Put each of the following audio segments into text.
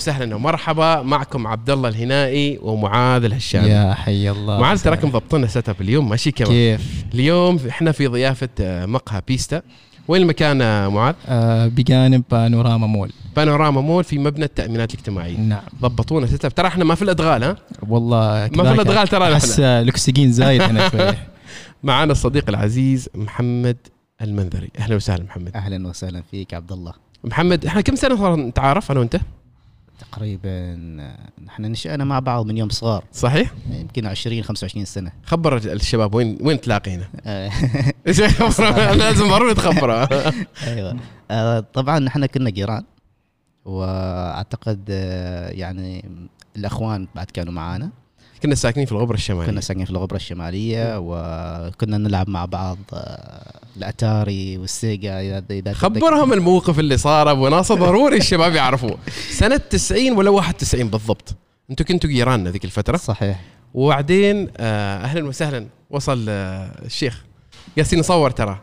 وسهلا ومرحبا. معكم عبد الله الهنائي ومعاذ الهشامي يا حي الله. معاذ تراكم ضبطنا setup اليوم؟ ماشي كمان كيف؟ اليوم إحنا في ضيافة آه، مقهى بيستا. وين المكان آه، معاذ؟ آه بجانب بانوراما مول. بانوراما مول في مبنى التأمينات الاجتماعيه نعم. ضبطونا setup ترى إحنا ما في الأدغال ها؟ والله ما في الأدغال ترى احس الاكسجين زايد هنا شوية معانا الصديق العزيز محمد المنذري. أهلا وسهلا محمد. أهلا وسهلا فيك عبد الله. محمد إحنا كم سنة صار نتعارف أنا وأنت؟ تقريبا نحن نشأنا مع بعض من يوم صغار. صحيح؟ يمكن 20 25 سنة. خبر الشباب وين وين تلاقينا؟ آه، لازم ضروري تخبره أيوه. آه، طبعا نحن كنا جيران وأعتقد آه، يعني الأخوان بعد كانوا معانا. كنا ساكنين في الغبرة الشمالية. كنا ساكنين في الغبرة الشمالية وكنا نلعب مع بعض آه، الأتاري والسيجا اذا إذا. خبرهم الموقف اللي صار أبو ناصر. ضروري الشباب يعرفوه. سنة 90 ولا 91 بالضبط. أنتوا كنتوا جيراننا ذيك الفترة. صحيح. وبعدين آه، أهلا وسهلا. وصل آه، الشيخ. ياسين نصور ترى.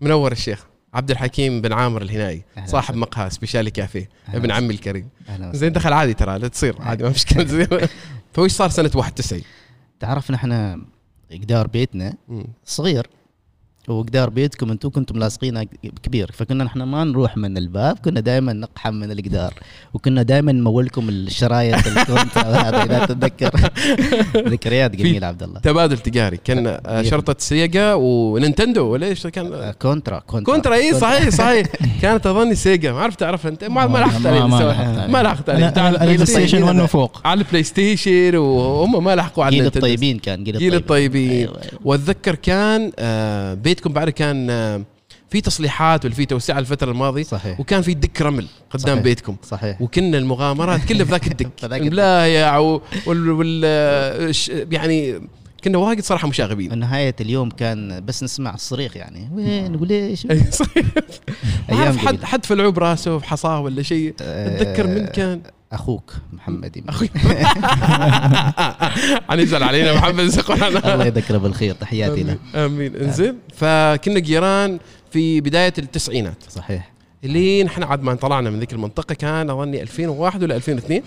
منور الشيخ. عبد الحكيم بن عامر الهنائي. صاحب. مقهى سبيشالي كافيه. ابن. عمي الكريم. زين دخل عادي ترى. لا تصير. عادي ما مشكلة. فوش صار سنة 91 تعرف نحن جدار بيتنا. صغير وجدار بيتكم أنتم كنتم لاصقينه كبير. فكنا نحن ما نروح من الباب كنا دائما نقحم من الجدار وكنا دائما نمولكم الشرايط الكونت هذا إذا تتذكر. ذكريات جميلة عبد الله. تبادل تجاري. كان آه، شرطة سيجا ونينتندو ولا إيش كان؟ آه، كونترا كونترا. كونترا اي صحيح صحيح. كانت أظني سيجا. ما عرفت تعرف أنت. ما ما لحقت عليه ما-. لحقت عليه. على البلاي بلاي ستيشن ستيشن 1 وفوق. على البلاي ستيشن وهم ما لحقوا على جيل. الطيبين كان جيل, جيل الطيبين. أيوة، أيوة. وأتذكر كان آه، بيتكم بعد كان آه، في تصليحات ولا في توسعه الفترة الماضية صحيح. وكان في دك رمل قدام صحيح. بيتكم. صحيح. وكنا المغامرات كلها في ذاك الدك. في. الملايع و- وال, وال آه، يعني كنا واجد صراحة مشاغبين. نهاية اليوم كان بس نسمع الصريخ يعني. وين وليش أي صحيح. ما أيام اعرف حد جميلة. حد فلعوه براسه بحصاه ولا شيء؟ اتذكر من كان؟ أخوك محمد يمين. أخوي حنزعل علينا محمد الله يذكره بالخير تحياتي له آمين إنزين فكنا جيران في بداية التسعينات صحيح لين إحنا عاد ما طلعنا من ذيك المنطقة كان أظني 2001 ولا 2002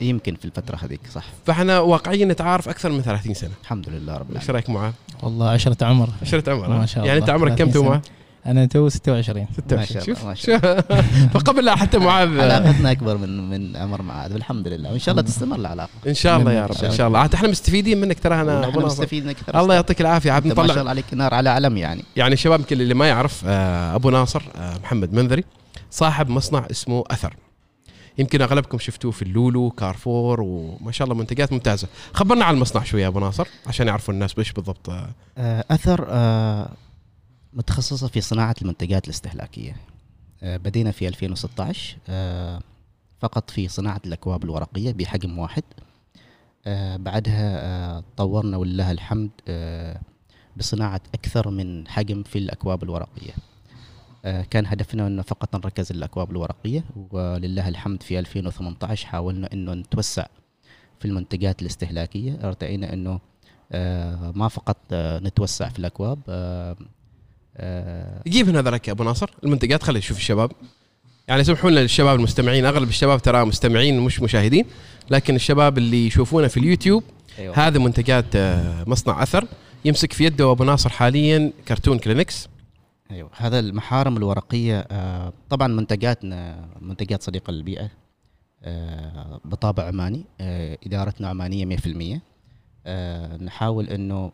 يمكن في الفترة هذيك صح فإحنا واقعيا نتعارف أكثر من 30 سنة الحمد لله رب إيش العالمين رأيك معاه؟ والله عشرة عمر عشرة عمر ما؟ شاء يعني الله. أنت عمرك كم 30 تو سنة. معاه؟ أنا تو 26 ما شاء الله، شوف. ما شاء شوف فقبل لا حتى معاذ. علاقتنا أكبر من من عمر معاذ والحمد لله. وإن شاء الله تستمر العلاقة. إن شاء الله يا رب إن شاء الله. عاد إحنا مستفيدين منك ترى أنا ناصر. مستفيدين أكثر الله يعطيك العافية. عاد ما شاء الله عليك نار على علم يعني. يعني الشباب يمكن اللي ما يعرف آه، أبو ناصر آه، محمد منذري صاحب مصنع اسمه أثر. يمكن أغلبكم شفتوه في اللولو كارفور وما شاء الله منتجات ممتازة. خبرنا عن المصنع شوية يا أبو ناصر عشان يعرفوا الناس وش بالضبط. آه، أثر متخصصة في صناعة المنتجات الاستهلاكية. آه، بدينا في 2016 آه، فقط في صناعة الأكواب الورقية بحجم واحد. آه، بعدها طورنا ولله الحمد بصناعة أكثر من حجم في الأكواب الورقية. آه، كان هدفنا أنه فقط نركز الأكواب الورقية ولله الحمد في 2018 حاولنا أنه نتوسع في المنتجات الاستهلاكية. ارتئينا آه، ما فقط نتوسع في الأكواب آه، جيب هنا ذلك يا أبو ناصر. المنتجات خلي نشوف الشباب. يعني سمحوا لنا للشباب المستمعين. أغلب الشباب ترى مستمعين مش مشاهدين. لكن الشباب اللي يشوفونا في اليوتيوب أيوة. هذا منتجات آه، مصنع أثر يمسك في يده أبو ناصر حاليا كرتون كلينكس. أيوه. هذا المحارم الورقية آه، طبعا منتجاتنا منتجات صديقه للبيئه آه، بطابع عماني إدارتنا عمانية 100% آه، نحاول إنه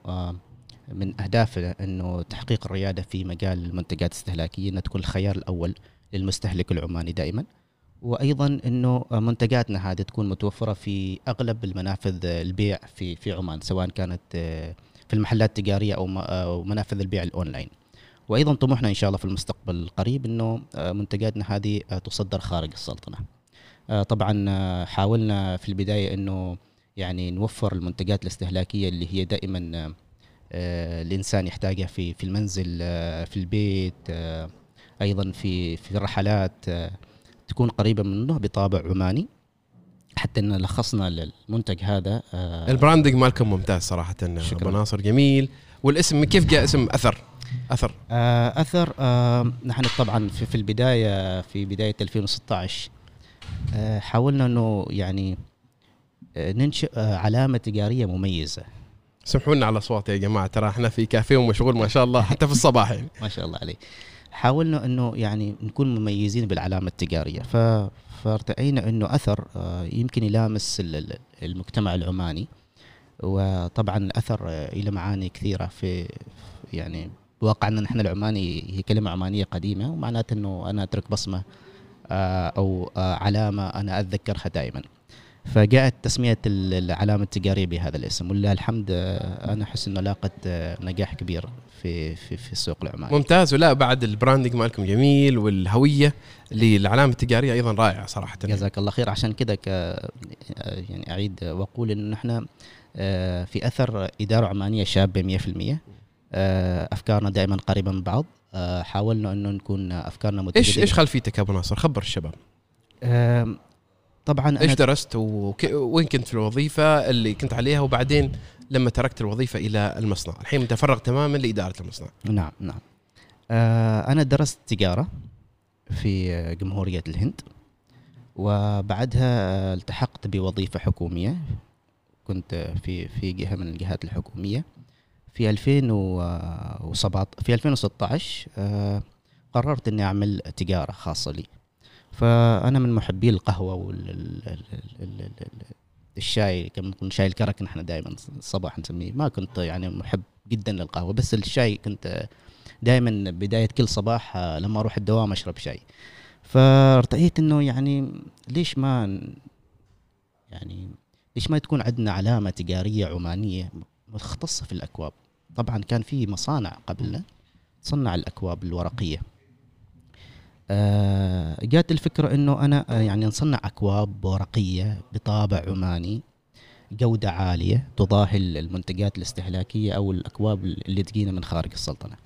من اهدافنا إنه تحقيق الريادة في مجال المنتجات الاستهلاكية إنها تكون الخيار الأول للمستهلك العماني دائما وأيضا إنه آه، منتجاتنا هذه تكون متوفرة في أغلب المنافذ البيع في في عمان سواء كانت آه، في المحلات التجارية أو م- أو منافذ البيع الأونلاين وأيضا طموحنا إن شاء الله في المستقبل القريب إنه آه، منتجاتنا هذه آه، تصدر خارج السلطنة. آه، طبعا آه، حاولنا في البداية إنه يعني نوفر المنتجات الاستهلاكية اللي هي دائما آه، آه، الإنسان يحتاجها في في المنزل آه، في البيت آه، أيضا في في الرحلات آه، تكون قريبة منه بطابع عماني. حتى إن لخصنا للمنتج هذا آه، البراندنج مالكم ممتاز صراحة. أبو ناصر جميل. والاسم كيف جاء اسم أثر؟ أثر. آه، أثر آه، نحن طبعا في, في البداية في بداية 2016 آه، حاولنا إنه يعني آه، ننشئ آه، علامة تجارية مميزة. سمحوا لنا على الاصوات يا جماعة ترى إحنا في كافيه ومشغول ما شاء الله حتى في الصباح يعني. ما شاء الله عليه حاولنا إنه يعني نكون مميزين بالعلامة التجارية. ف فارتئينا إنه أثر آه، يمكن يلامس ال- ال- المجتمع العماني وطبعا الأثر آه، له معاني كثيرة في يعني بواقع إن نحن العماني هي كلمة عمانية قديمة ومعناته إنه أنا أترك بصمة آه، أو آه، علامة أنا أتذكرها دائما. فجاءت تسمية ال- العلامة التجارية بهذا الاسم ولله الحمد آه، أنا أحس إنه لاقت آه، نجاح كبير في في في السوق العماني ممتاز. ولا بعد البراندنج مالكم جميل والهوية للعلامة التجارية أيضا رائعة صراحة. جزاك الله خير. عشان كذا ك يعني أعيد وأقول انه نحن آه، في أثر إدارة عمانية شابة 100% آه، أفكارنا دائما قريبة من بعض آه، حاولنا إنه نكون أفكارنا متجدده إيش إيش خلفيتك أبو ناصر؟ خبر الشباب. طبعا إيش أنا درست وك... وين كنت في الوظيفة اللي كنت عليها وبعدين لما تركت الوظيفة إلى المصنع. الحين متفرغ تماما لإدارة المصنع. نعم نعم. آه، أنا درست تجارة في جمهورية الهند وبعدها التحقت بوظيفة حكومية. كنت في في جهة من الجهات الحكومية. في 2017 في 2016 آه، قررت إني أعمل تجارة خاصة لي. فأنا من محبي القهوة والشاي كما نقول شاي الكرك نحن دائما الصباح نسميه. ما كنت يعني محب جدا للقهوة بس الشاي كنت دائما بداية كل صباح آه، لما أروح الدوام أشرب شاي. فارتأيت إنه يعني ليش ما يعني ليش ما تكون عندنا علامة تجارية عمانية مختصة في الأكواب؟ طبعا كان في مصانع قبلنا تصنع الأكواب الورقية. جات الفكرة إنه أنا آه، يعني نصنع أكواب ورقية بطابع عماني جودة عالية تضاهي المنتجات الاستهلاكية أو الأكواب اللي تجينا من خارج السلطنة.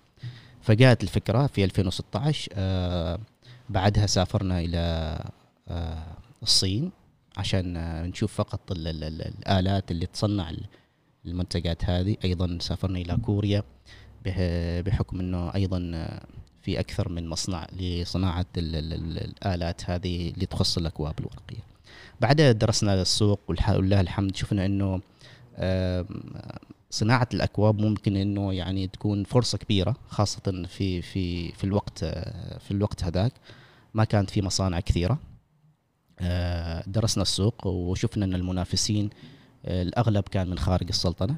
فجاءت الفكرة في 2016 آه بعدها سافرنا إلى آه الصين عشان آه نشوف فقط ال ال ال الآلات اللي تصنع ال- المنتجات هذه. أيضا سافرنا إلى كوريا بحكم إنه أيضا آه، في أكثر من مصنع لصناعة ال ال ال الآلات هذه اللي تخص الأكواب الورقية. بعدها درسنا السوق ولله الحمد شفنا إنه صناعة الأكواب ممكن إنه يعني تكون فرصة كبيرة خاصة في في في الوقت في الوقت هذاك. ما كانت في مصانع كثيرة. آه، درسنا السوق وشفنا إن المنافسين آه، الأغلب كان من خارج السلطنة.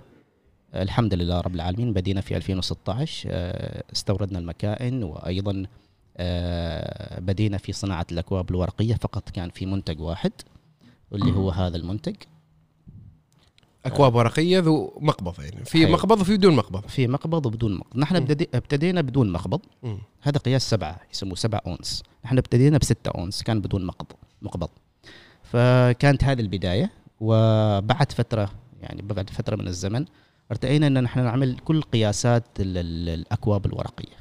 الحمد لله رب العالمين بدينا في 2016 آه، استوردنا المكائن وأيضا آه، بدينا في صناعة الأكواب الورقية فقط كان في منتج واحد واللي هو هذا المنتج. أكواب ورقية ذو مقبض يعني في أيوة. مقبض وفي بدون مقبض. في مقبض وبدون مقبض. نحن ابتدينا بدون مقبض. مم. هذا قياس سبعة يسموه سبعة أونس. نحن ابتدينا بستة أونس كان بدون مقبض مقبض. فكانت هذه البداية وبعد فترة يعني بعد فترة من الزمن ارتئينا أن نحن نعمل كل قياسات ال- ال- الأكواب الورقية.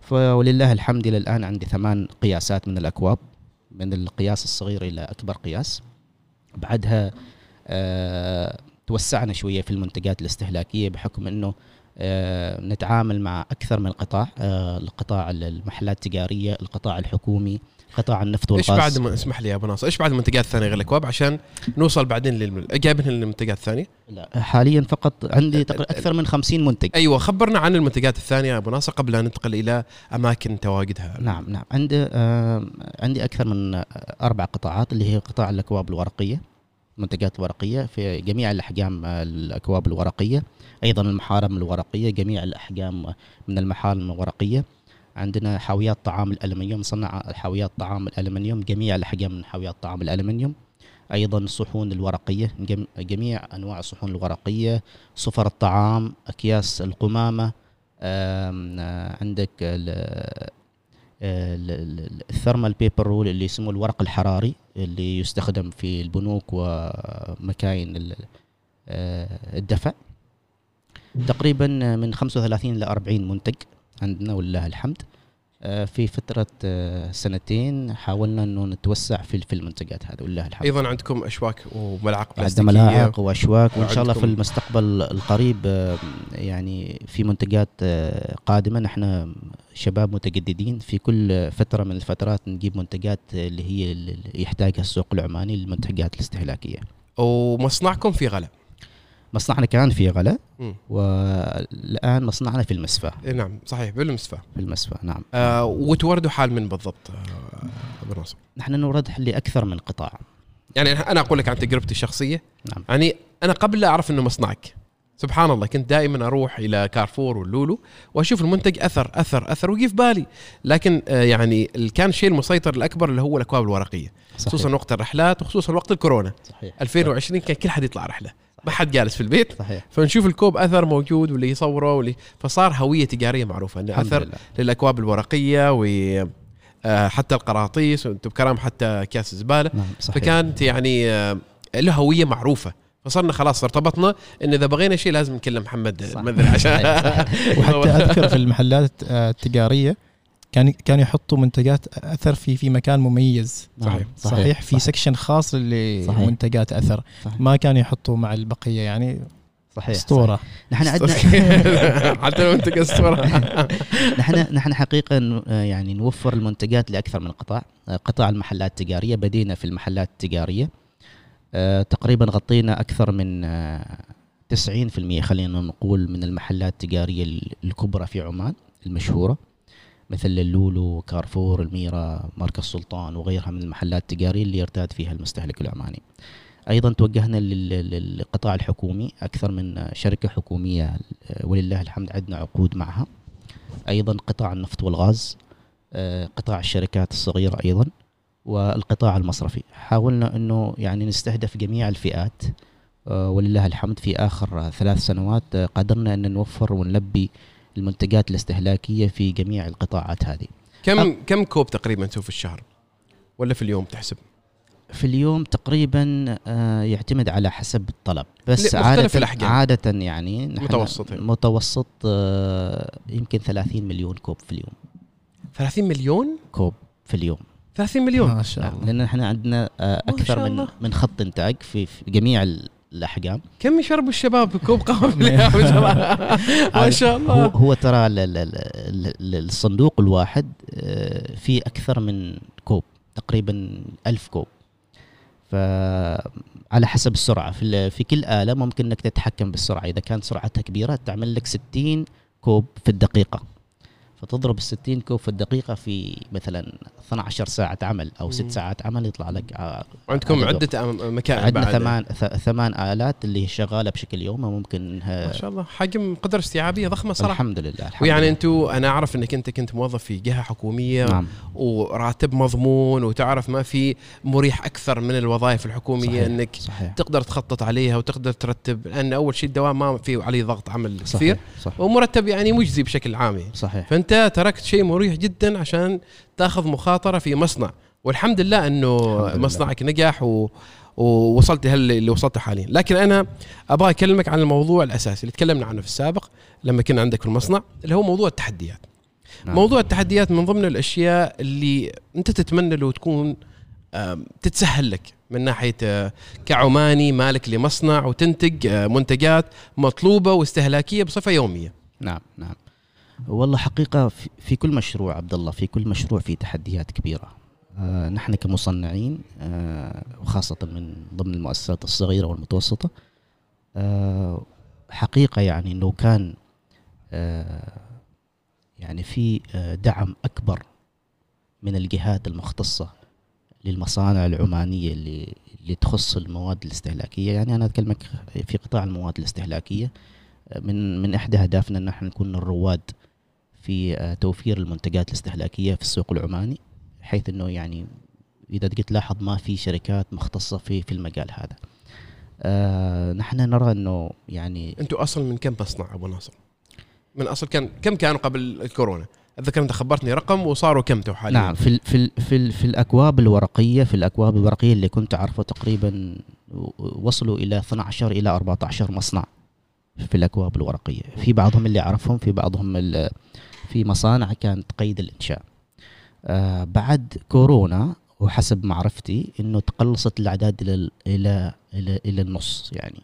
فولله الحمد إلى الآن عندي ثمان قياسات من الأكواب من القياس الصغير إلى أكبر قياس. بعدها آه توسعنا شوية في المنتجات الاستهلاكية بحكم أنه آه، نتعامل مع أكثر من قطاع آه، القطاع المحلات التجاريه القطاع الحكومي قطاع النفط إيش والغاز. بعد ما اسمح لي يا أبو ناصر إيش بعد المنتجات الثانية غير الأكواب؟ عشان نوصل بعدين للم... جايبين للمنتجات الثانية. لا، حاليا فقط عندي تقريبا أكثر من 50 منتج أيوه خبرنا عن المنتجات الثانية يا أبو ناصر قبل أن ننتقل إلى أماكن تواجدها. نعم نعم. عندي آه، عندي أكثر من أربع قطاعات اللي هي قطاع الأكواب الورقية منتجات ورقية في جميع الأحجام آه، الأكواب الورقية أيضا المحارم الورقية جميع الأحجام من المحارم الورقية. عندنا حاويات طعام الألمنيوم نصنع حاويات طعام الألمنيوم جميع الأحجام من حاويات طعام الألمنيوم. أيضا الصحون الورقية جم- جميع أنواع الصحون الورقية صفر الطعام أكياس القمامة آم، آه، عندك ال- ال- ال- ال thermal paper roll اللي يسموه الورق الحراري اللي يستخدم في البنوك ومكاين آه، الدفع. تقريبا من 35 ل 40 منتج. عندنا ولله الحمد. آه، في فترة آه، سنتين حاولنا إنه نتوسع في في المنتجات هذه ولله الحمد. أيضا عندكم أشواك وملاعق عندنا بلاستيكية. ملاعق وأشواك وإن شاء الله في المستقبل القريب آه، يعني في منتجات قادمة. نحن شباب متجددين. في كل فترة من الفترات نجيب منتجات اللي هي اللي يحتاجها السوق العماني للمنتجات الاستهلاكية. ومصنعكم في غلا. مصنعنا كان في غلا. والآن مصنعنا في المسفى. نعم صحيح بالمسفى. في المسفى نعم. آه وتوردوا حال من بالضبط آه أبو ناصر نحن نورد لأكثر من قطاع. يعني أنا أقول لك عن تجربتي الشخصية. نعم. يعني أنا قبل لا أعرف إنه مصنعك. سبحان الله كنت دائما أروح إلى كارفور واللولو وأشوف المنتج أثر أثر أثر ويجي في بالي. لكن آه يعني كان الشيء المسيطر الأكبر اللي هو الأكواب الورقية صحيح. خصوصا وقت الرحلات وخصوصا وقت الكورونا. صحيح. 2020 كان كل حد يطلع رحلة. ما حد جالس في البيت. صحيح. فنشوف الكوب أثر موجود واللي يصوره واللي فصار هوية تجارية معروفة. انه أثر لله. للأكواب الورقية و آه، حتى القراطيس وأنتم بكرام حتى كاس الزباله نعم صحيح. فكانت يعني آه، له هوية معروفة. فصرنا خلاص ارتبطنا إن إذا بغينا شيء لازم نكلم محمد. المنذري عشان. وحتى أذكر في المحلات آه، التجارية كان كانوا يحطوا منتجات أثر في في مكان مميز. نعم، صحيح. صحيح؟ في سكشن خاص صحيح. لمنتجات أثر. صحيح. ما كانوا يحطوا مع البقية يعني؟ صحيح أسطورة. نحن عندنا حتى لو أنت الصورة نحن نحن حقيقة آه، يعني نوفر المنتجات لأكثر من قطاع. آه، قطاع المحلات التجارية بدينا في المحلات التجارية. آه، تقريبا غطينا أكثر من آه، 90% خلينا نقول من المحلات التجارية ال- الكبرى في عمان المشهورة. مثل اللولو كارفور الميرا مركز سلطان وغيرها من المحلات التجارية اللي يرتاد فيها المستهلك العماني. أيضا توجهنا لل- لل- للقطاع الحكومي أكثر من شركة حكومية آه، ولله الحمد عندنا عقود معها. أيضا قطاع النفط والغاز آه، قطاع الشركات الصغيرة أيضا والقطاع المصرفي. حاولنا إنه يعني نستهدف جميع الفئات آه، ولله الحمد في آخر ثلاث سنوات قدرنا إن نوفر ونلبي المنتجات الاستهلاكية في جميع القطاعات هذه. كم كم كوب تقريبا تسوي في الشهر؟ ولا في اليوم تحسب؟ في اليوم تقريبا آه، يعتمد على حسب الطلب. بس مختلف عادة الأحجام. عادة يعني نحن متوسط يعني. متوسط آه، يمكن 30 مليون كوب في اليوم. 30 مليون؟ كوب في اليوم. 30 مليون؟ ما شاء الله. لأن إحنا عندنا آه، أكثر من. من خط إنتاج في, في جميع ال- الأحجام. كم يشربوا الشباب كوب قهوة؟ ما شاء الله. هو هو ترى ال- ال- ال- ال- الصندوق الواحد آه، فيه أكثر من كوب تقريبا ألف كوب. فعلى حسب السرعة. في في كل آلة ممكن إنك تتحكم بالسرعة. إذا كانت سرعتها كبيرة تعمل لك 60 كوب في الدقيقة. فتضرب ال 60 كوب في الدقيقة في مثلا 12 ساعة عمل أو. 6 ساعات عمل يطلع لك آه، عندكم عدة مكائن عندنا. ثمان ثمان آلات اللي شغالة بشكل يومي ممكن ما شاء الله حجم قدرة استيعابية ضخمة صراحة الحمد لله الحمد ويعني. أنتم أنا أعرف إنك أنت كنت موظف في جهة حكومية نعم وراتب مضمون وتعرف ما في مريح أكثر من الوظائف الحكومية صحيح. إنك صحيح تقدر تخطط عليها وتقدر ترتب لأن أول شيء الدوام ما في عليه ضغط عمل كثير صحيح صح ومرتب يعني مجزي بشكل عام يعني. صحيح فأنت تركت شيء مريح جدا عشان تأخذ مخاطرة في مصنع. والحمد لله إنه الحمد لله. مصنعك نجح و ووصلت اللي وصلته حاليا. لكن أنا أبغى أكلمك عن الموضوع الأساسي اللي تكلمنا عنه في السابق لما كنا عندك في المصنع اللي هو موضوع التحديات. نعم. موضوع التحديات من ضمن الأشياء اللي أنت تتمنى لو تكون تتسهل لك من ناحية آه، كعماني مالك لمصنع وتنتج آه، منتجات مطلوبة واستهلاكية بصفة يومية. نعم نعم. والله حقيقة في- كل مشروع عبد الله في كل مشروع في تحديات كبيرة. آه نحن كمصنعين آه وخاصة من ضمن المؤسسات الصغيرة والمتوسطة آه حقيقة يعني لو كان آه يعني في آه دعم أكبر من الجهات المختصة للمصانع العمانية اللي اللي تخص المواد الاستهلاكية. يعني أنا أتكلمك في قطاع المواد الاستهلاكية. من من إحدى أهدافنا إن نحن نكون الرواد في آه، توفير المنتجات الاستهلاكية في السوق العماني حيث إنه يعني إذا تجي تلاحظ ما في شركات مختصة في في المجال هذا. آه نحن نرى إنه يعني أنتم أصلا من كم مصنع أبو ناصر؟ من أصل كان كم كانوا قبل الكورونا؟ أتذكر أنت خبرتني رقم وصاروا كم تو حاليا؟ نعم في ال في ال في, ال في الأكواب الورقية في الأكواب الورقية اللي كنت أعرفه تقريبا وصلوا إلى 12 إلى 14 مصنع في الأكواب الورقية في بعضهم اللي أعرفهم في بعضهم ال- في مصانع كانت قيد الإنشاء. آه بعد كورونا وحسب معرفتي إنه تقلصت الأعداد إلى إلى إلى, إلى النص يعني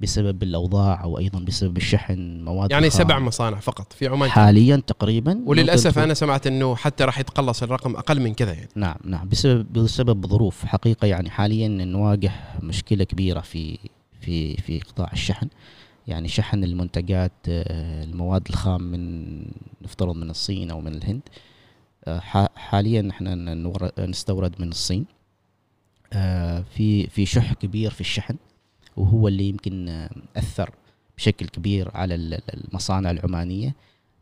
بسبب الأوضاع أو أيضا بسبب الشحن مواد يعني. سبع مصانع فقط في عمان حاليا تقريبا. وللأسف أنا سمعت إنه حتى راح يتقلص الرقم أقل من كذا يعني. نعم نعم. بسبب بسبب ظروف حقيقة يعني حاليا نواجه مشكلة كبيرة في في في قطاع الشحن. يعني شحن المنتجات آه، المواد الخام من نفترض من الصين أو من الهند. آه، حاليا نحن نستورد من الصين. آه، في في شح كبير في الشحن وهو اللي يمكن أثر بشكل كبير على ال- ال- المصانع العمانية.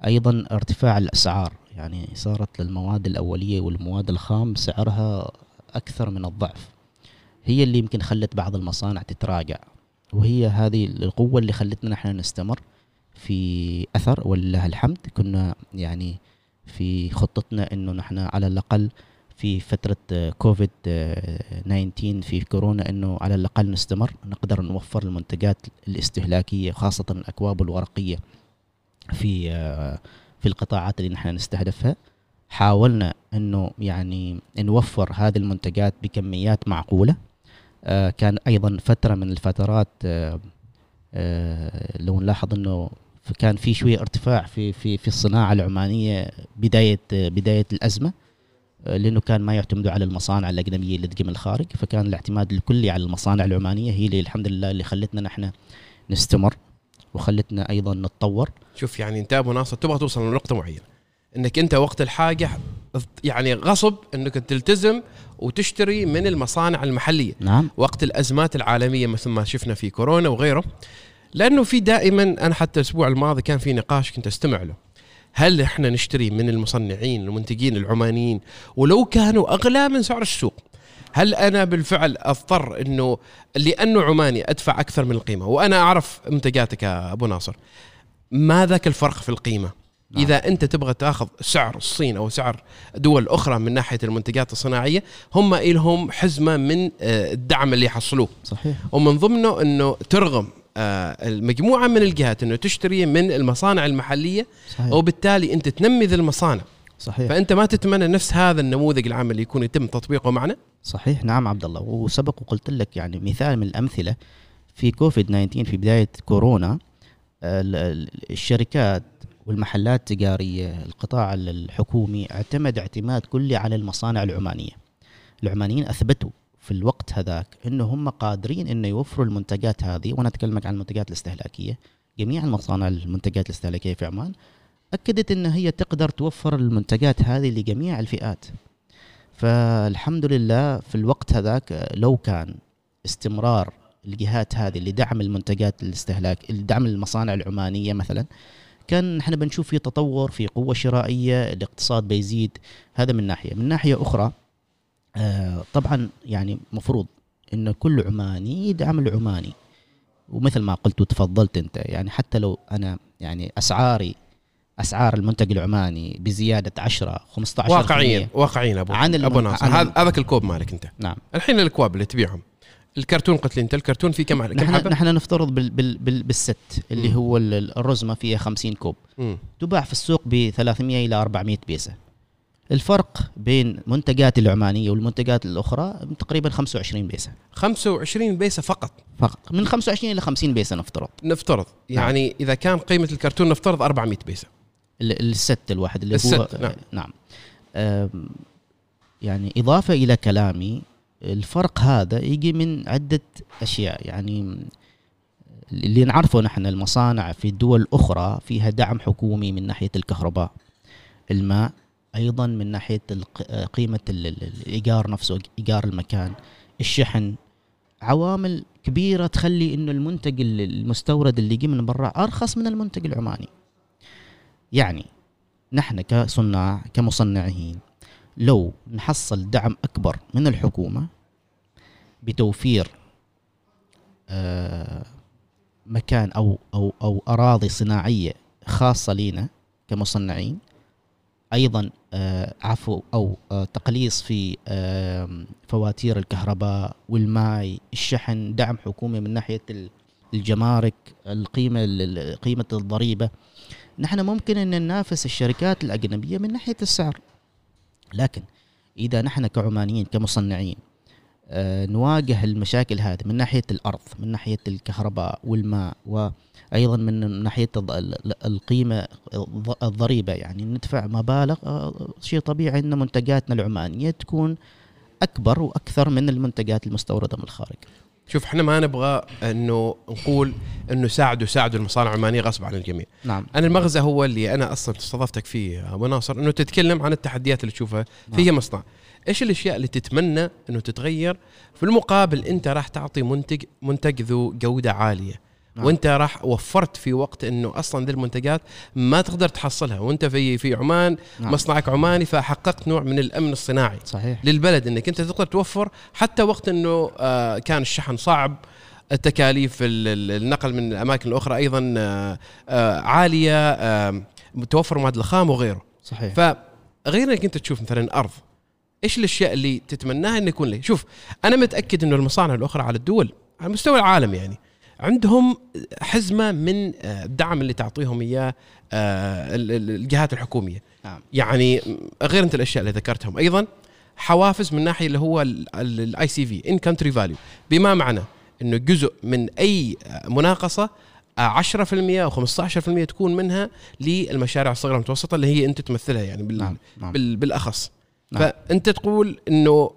أيضا ارتفاع الأسعار يعني صارت المواد الأولية والمواد الخام سعرها أكثر من الضعف. هي اللي يمكن خلت بعض المصانع تتراجع. وهي هذه القوة اللي خلتنا نحن نستمر في أثر ولله الحمد. كنا يعني في خطتنا إنه نحن على الأقل في فترة كوفيد آه، 19 في كورونا إنه على الأقل نستمر نقدر نوفر المنتجات الاستهلاكية خاصة الأكواب الورقية في في القطاعات اللي نحن نستهدفها. حاولنا إنه يعني نوفر هذه المنتجات بكميات معقولة. آه، كان أيضا فترة من الفترات آه، آه، لو نلاحظ إنه كان في شوية ارتفاع في في في الصناعة العمانية بداية بداية الأزمة آه، لأنه كان ما يعتمدوا على المصانع الاجنبيه اللي تجي من الخارج فكان الاعتماد الكلي على المصانع العمانية هي اللي الحمد لله اللي خلتنا نحن نستمر وخلتنا أيضا نتطور. شوف يعني انت أبو ناصر تبغى توصل لنقطة معينة إنك أنت وقت الحاجة يعني غصب إنك تلتزم وتشتري من المصانع المحلية. نعم. وقت الأزمات العالمية مثل ما شفنا في كورونا وغيره. لأنه في دائما أنا حتى الأسبوع الماضي كان في نقاش كنت أستمع له. هل إحنا نشتري من المصنعين المنتجين العمانيين؟ ولو كانوا أغلى من سعر السوق هل أنا بالفعل أضطر إنه لأنه عماني أدفع أكثر من القيمة؟ وأنا أعرف منتجاتك يا أبو ناصر. ما ذاك الفرق في القيمة؟ نعم. إذا أنت تبغى تأخذ سعر الصين أو سعر دول أخرى من ناحية المنتجات الصناعية هم لهم حزمة من آه، الدعم اللي يحصلوه. صحيح. ومن ضمنه إنه ترغم آه، المجموعة من الجهات إنه تشتري من المصانع المحلية صحيح. وبالتالي أنت تنمي ذي المصانع. صحيح. فأنت ما تتمنى نفس هذا النموذج العام اللي يكون يتم تطبيقه معنا؟ صحيح. نعم عبد الله. وسبق وقلت لك يعني مثال من الأمثلة في كوفيد 19 في بداية كورونا ال- الشركات والمحلات التجاريه القطاع ال- الحكومي اعتمد اعتماد كلي على المصانع العمانية. العمانيين أثبتوا في الوقت هذاك انه هم قادرين إنه يوفروا المنتجات هذه وأنا اتكلم عن المنتجات الاستهلاكية. جميع المصانع المنتجات الاستهلاكية في عمان أكدت إن هي تقدر توفر المنتجات هذه لجميع الفئات. فالحمد لله في الوقت هذاك لو كان استمرار الجهات هذه لدعم المنتجات الاستهلاك لدعم المصانع العمانية مثلا كان نحن بنشوف في تطور في قوة شرائية الاقتصاد بيزيد. هذا من ناحية. من ناحية أخرى آه طبعا يعني مفروض إن كل عماني يدعم العماني. ومثل ما قلت وتفضلت أنت يعني حتى لو أنا يعني أسعاري أسعار المنتج العماني بزيادة 10 15 واقعيا واقعيا أبو عن أبو ناصر. هذا هذاك الكوب مالك أنت. نعم. الحين الكواب اللي تبيعهم. الكرتون قلت لي أنت الكرتون فيه كم كم نحن حبة؟ نحن نفترض بال بال بال بالست اللي مم. هو ال- الرزمة فيها 50 كوب. مم. تباع في السوق ب 300 إلى 400 بيسه الفرق بين منتجات العمانية والمنتجات الأخرى تقريبا 25 بيسه 25 بيسه فقط؟ فقط. من 25 إلى 50 بيسه نفترض. نفترض. يعني إذا كان قيمة الكرتون نفترض 400 بيسه ال- الست الواحد اللي الست، هو نعم. نعم. يعني إضافة إلى كلامي الفرق هذا يجي من عدة أشياء. يعني اللي نعرفه نحن المصانع في دول أخرى فيها دعم حكومي من ناحية الكهرباء الماء أيضا من ناحية الق- قيمة ال- ال- الايجار نفسه إيجار المكان الشحن. عوامل كبيرة تخلي إنه المنتج ال- المستورد اللي يجي من برا أرخص من المنتج العماني. يعني نحن كصناع كمصنعين لو نحصل دعم أكبر من الحكومة بتوفير آه، مكان أو أو أو أراضي صناعية خاصة لنا كمصنعين أيضا آه، عفو أو آه، تقليص في فواتير الكهرباء والماء الشحن دعم حكومي من ناحية ال- الجمارك القيمة ال- قيمة الضريبة. نحن ممكن أن ننافس الشركات الأجنبية من ناحية السعر. لكن إذا نحن كعمانيين كمصنعين آه، نواجه المشاكل هذه من ناحية الأرض من ناحية الكهرباء والماء وأيضا من ناحية القيمة الض- الضريبة. يعني ندفع مبالغ آه، شيء طبيعي إن منتجاتنا العمانية تكون أكبر وأكثر من المنتجات المستوردة من الخارج. شوف إحنا ما نبغى إنه نقول إنه ساعدوا ساعدوا المصانع العمانية غصب عن الجميع. نعم. أنا المغزى هو اللي أنا أصلا استضفتك فيه أبو ناصر إنه تتكلم عن التحديات اللي تشوفها في نعم. مصنع. إيش الأشياء اللي تتمنى إنه تتغير؟ في المقابل أنت راح تعطي منتج منتج ذو جودة عالية. نعم. وانت راح وفرت في وقت إنه أصلا ذي المنتجات ما تقدر تحصلها. وانت في في عمان نعم. مصنعك عماني فحققت نوع من الأمن الصناعي صحيح. للبلد إنك أنت تقدر توفر حتى وقت إنه آه، كان الشحن صعب التكاليف ال- ال- النقل من الأماكن الأخرى أيضا آه، آه، عالية آه، توفر مواد الخام وغيره. صحيح. فغير إنك أنت تشوف مثلا أرض إيش الأشياء اللي تتمناها إنه يكون لي؟ شوف أنا متأكد إنه المصانع الأخرى على الدول على مستوى العالم يعني عندهم حزمة من آه، الدعم اللي تعطيهم إياه آه، ال- ال- الجهات الحكومية. نعم. يعني غير أنت الأشياء اللي ذكرتهم. أيضا حوافز من ناحية اللي هو ال ICV In-Country Value بما معنى؟ إنه جزء من أي مناقصة آه، 10% أو 15% تكون منها للمشاريع الصغيرة والمتوسطة اللي هي أنت تمثلها يعني بال نعم نعم. بال بالأخص. نعم. فأنت تقول إنه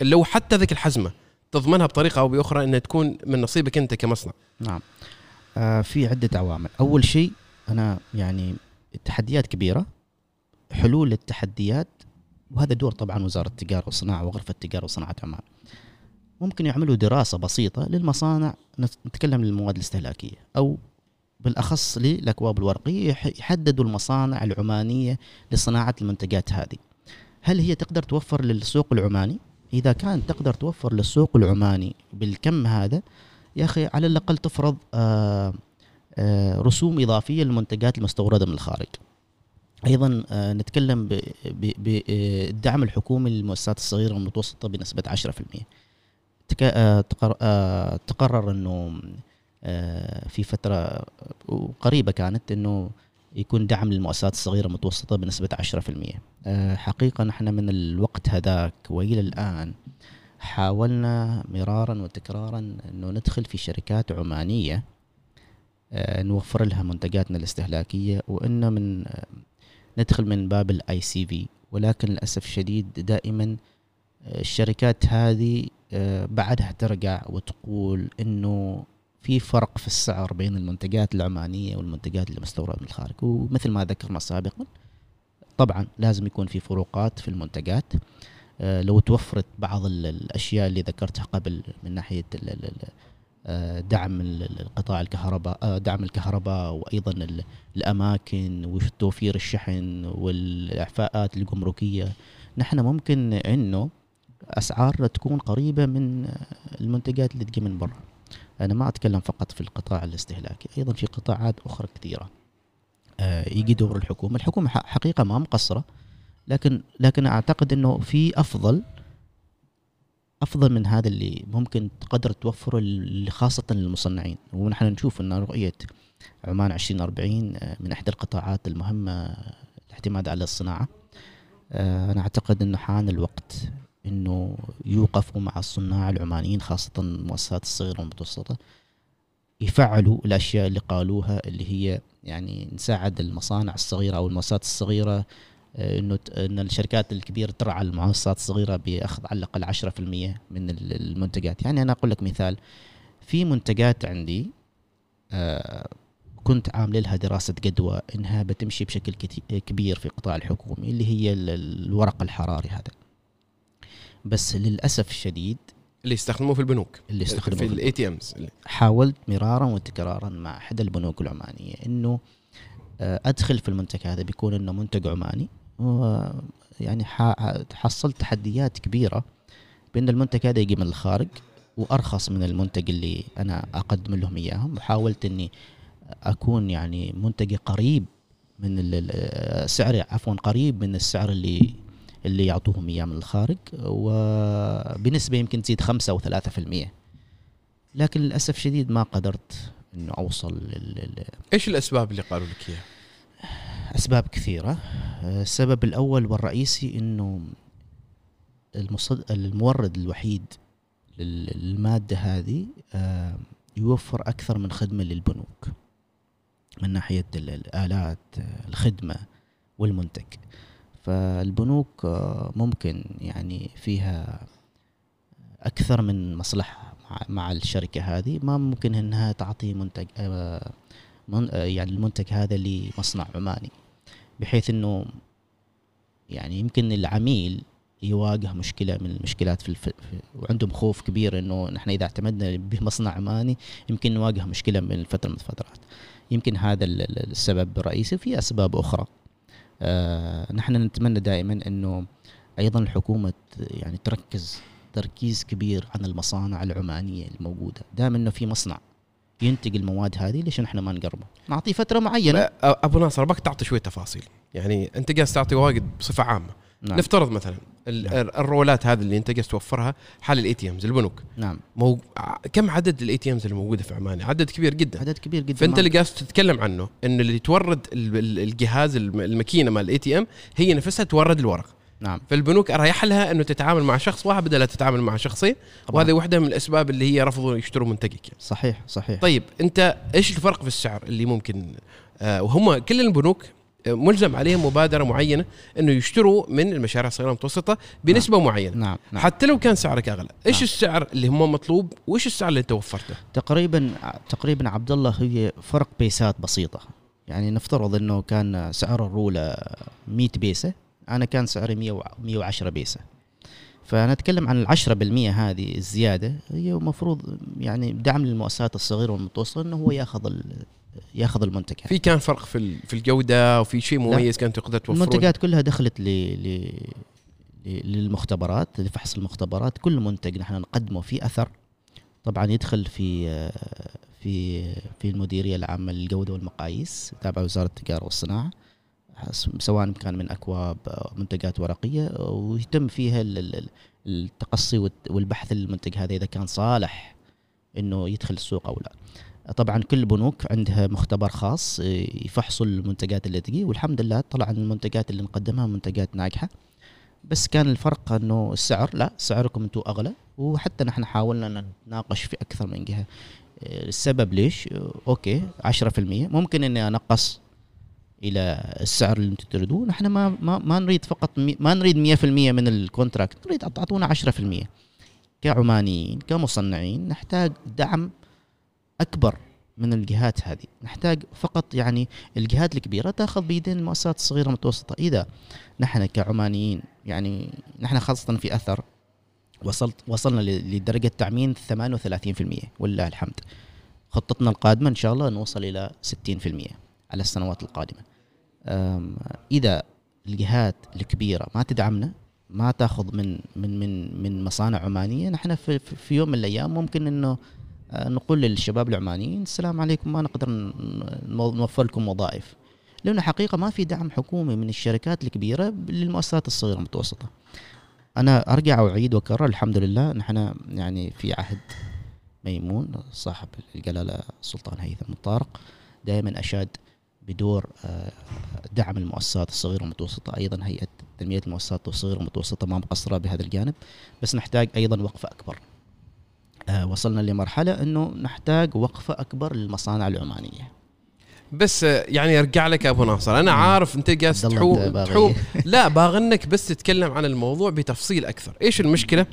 لو حتى ذيك الحزمة تضمنها بطريقة أو بأخرى إنها تكون من نصيبك أنت كمصنع. نعم. آه في عدة عوامل. أول شيء أنا يعني التحديات كبيرة. حلول التحديات وهذا دور طبعا وزارة التجارة والصناعة وغرفة التجارة وصناعة عمان. ممكن يعملوا دراسة بسيطة للمصانع نت- نتكلم للمواد الاستهلاكية أو بالأخص للأكواب الورقية يح- يحددوا المصانع العمانية لصناعة المنتجات هذه. هل هي تقدر توفر للسوق العماني؟ إذا كانت تقدر توفر للسوق العماني بالكم هذا يا أخي على الأقل تفرض آه آه رسوم إضافية للمنتجات المستوردة من الخارج. أيضا آه نتكلم بالدعم الحكومي للمؤسسات الصغيرة والمتوسطة بنسبة 10%. تك- آه تقر- آه تقرر إنه في فترة قريبة كانت إنه يكون دعم للمؤسسات الصغيرة والمتوسطه بنسبة 10%. آه حقيقة نحن من الوقت هذاك وإلى الآن حاولنا مرارا وتكرارا إنه ندخل في شركات عمانية آه، نوفر لها منتجاتنا الاستهلاكية وإنه من آه، ندخل من باب الـ ICV ولكن للأسف الشديد دائما الشركات هذه بعدها ترجع وتقول إنه في فرق في السعر بين المنتجات العمانية والمنتجات المستورده من الخارج. ومثل ما ذكرنا سابقا طبعا لازم يكون في فروقات في المنتجات. آه، لو توفرت بعض ال- الأشياء اللي ذكرتها قبل من ناحية آه، دعم ال- ال- القطاع الكهرباء آه، دعم الكهرباء وأيضا ال- الأماكن وتوفير الشحن والإعفاءات الجمركية. نحن ممكن إنه أسعار تكون قريبة من المنتجات اللي تجي من برا. أنا ما أتكلم فقط في القطاع الاستهلاكي أيضا في قطاعات أخرى كثيرة. آه، يجي دور الحكومة الحكومة ح- حقيقة ما مقصرة لكن لكن أعتقد إنه في أفضل أفضل من هذا اللي ممكن تقدر توفره خاصة للمصنعين. ونحن نشوف إن رؤية عمان 2040 آه، من إحدى القطاعات المهمة الاعتماد على الصناعة. آه، أنا أعتقد إنه حان الوقت. إنه يوقفوا مع الصناع العمانيين خاصة المؤسسات الصغيرة والمتوسطة يفعلوا الأشياء اللي قالوها اللي هي يعني نساعد المصانع الصغيرة أو المؤسسات الصغيرة آه، إنه إن الشركات الكبيرة ترعى المؤسسات الصغيرة بأخذ على الأقل 10% من ال- المنتجات، يعني أنا أقول لك مثال في منتجات عندي آه، كنت عامل لها دراسة جدوى إنها بتمشي بشكل كبير في القطاع الحكومي اللي هي ال- ال- الورق الحراري هذا. بس للأسف الشديد اللي يستخدموه في البنوك. اللي يستخدموه في الـ ATMs حاولت مرارا وتكرارا مع إحدى البنوك العمانية إنه آه، أدخل في المنتج هذا بيكون إنه منتج عماني. ويعني ح- حصلت تحديات كبيرة بأن المنتج هذا يجي من الخارج وأرخص من المنتج اللي أنا أقدم لهم إياهم. وحاولت إني أكون يعني منتجي قريب من ال- سعري عفوا قريب من السعر اللي اللي يعطوهم اياه من الخارج وبنسبة يمكن تزيد 5 أو 3% لكن للأسف شديد ما قدرت إنه أوصل لل- إيش الأسباب اللي قالوا لك إياها؟ أسباب كثيرة. السبب الأول والرئيسي إنه المصد... المورد الوحيد لل- للمادة هذه آه، يوفر أكثر من خدمة للبنوك من ناحية ال- الآلات الخدمة والمنتج. فالبنوك آه، ممكن يعني فيها أكثر من مصلحة مع- الشركة هذه. ما ممكن إنها تعطي منتج آه، آه، يعني المنتج هذا لمصنع عماني بحيث إنه يعني يمكن العميل يواجه مشكلة من المشكلات في, الف... وعندهم خوف كبير إنه نحن إذا اعتمدنا بمصنع عماني يمكن نواجه مشكلة من فترة من الفترات يمكن هذا ال- ال- السبب الرئيسي في أسباب أخرى. نحن نتمنى دائما إنه أيضا الحكومة يعني تركز تركيز كبير عن المصانع العمانية الموجودة. دام إنه في مصنع ينتج المواد هذه ليش نحن ما نقربه؟ نعطيه فترة معينة. أبو ناصر ابغاك تعطي شوية تفاصيل. يعني أنت قاعد تعطي واجد بصفة عامة. نعم. نفترض مثلا نعم. الرولات هذه اللي انت قاعد توفرها حال الـ ATMs البنوك. نعم. مو... كم عدد الـ ATMs الموجوده في عمان عدد كبير جدا. عدد كبير جدا. فأنت اللي قاعد تتكلم عنه انه اللي تورد ال- ال- الجهاز الم- الماكينة مال الـ ATM هي نفسها تورد الورق. نعم. فالبنوك اريح لها إنه تتعامل مع شخص واحد بدل لا تتعامل مع شخصين. وهذه واحدة من الأسباب اللي هي رفضوا يشتروا منتجك يعني. صحيح صحيح. طيب أنت إيش الفرق في السعر اللي ممكن آه وهم كل البنوك ملزم عليهم مبادرة معينة إنه يشتروا من المشاريع الصغيرة والمتوسطة بنسبة معينة. نعم نعم. حتى لو كان سعرك أغلى إيش نعم. السعر اللي هم مطلوب وإيش السعر اللي أنت وفرته؟ تقريبا تقريبا عبد الله هي فرق بيسات بسيطة. يعني نفترض إنه كان سعر الرولة 100 بيسة أنا كان سعري 100 و- 110 بيسة. فنتكلم عن العشرة بالمية هذه الزيادة هي المفروض يعني دعم للمؤسسات الصغيرة والمتوسطة إنه هو ياخذ ال- ياخذ المنتج هذا. في كان فرق في في الجودة وفي شيء مميز كان تقدر توفره المنتجات كلها دخلت ل... للمختبرات لفحص المختبرات كل منتج نحن نقدمه في أثر طبعا يدخل في في في المديرية العامة للجودة والمقاييس تابعة وزارة التجارة والصناعة سواء كان من أكواب أو منتجات ورقية ويتم فيها ال- ال- التقصي والبحث للمنتج هذا إذا كان صالح إنه يدخل السوق أو لا. طبعا كل بنوك عندها مختبر خاص آه، يفحصوا المنتجات اللي تجي والحمد لله طلع المنتجات اللي نقدمها منتجات ناجحة. بس كان الفرق إنه السعر لا سعركم أنتم أغلى وحتى نحن حاولنا نتناقش في أكثر من جهة. آه، السبب ليش؟ آه، أوكي 10% ممكن إني أنقص إلى السعر اللي أنتم تريدوه. نحن ما ما, ما نريد فقط ما نريد 100% من الكونتراكت. نريد تعطونا 10% كعمانيين كمصنعين نحتاج دعم أكبر من الجهات هذه. نحتاج فقط يعني الجهات الكبيرة تأخذ بيدين المؤسسات الصغيرة المتوسطة. إذا نحن كعمانيين يعني نحن خاصة في أثر وصلت وصلنا ل- لدرجة تامين 38% ولله الحمد. خطتنا القادمة إن شاء الله نوصل إلى 60% على السنوات القادمة. أم، إذا الجهات الكبيرة ما تدعمنا ما تأخذ من من من من مصانع عمانية نحن في, في يوم من الأيام ممكن إنه نقول للشباب العمانيين السلام عليكم ما نقدر نوفر لكم وظائف. لأنه حقيقة ما في دعم حكومي من الشركات الكبيرة للمؤسسات الصغيرة المتوسطة. أنا أرجع واعيد وأكرر الحمد لله نحن يعني في عهد ميمون صاحب الجلالة السلطان هيثم الطارق دائما أشاد بدور آه، دعم المؤسسات الصغيرة والمتوسطة. أيضا هيئة تنمية المؤسسات الصغيرة والمتوسطة ما مقصرة بهذا الجانب بس نحتاج أيضا وقفه أكبر. آه، وصلنا لمرحلة إنه نحتاج وقفة أكبر للمصانع العمانية. بس آه، يعني أرجع لك أبو ناصر. أنا. عارف أنت قاعد عبد الله تحو أنت باغي. تحو لا باغنك بس تتكلم عن الموضوع بتفصيل أكثر. إيش المشكلة؟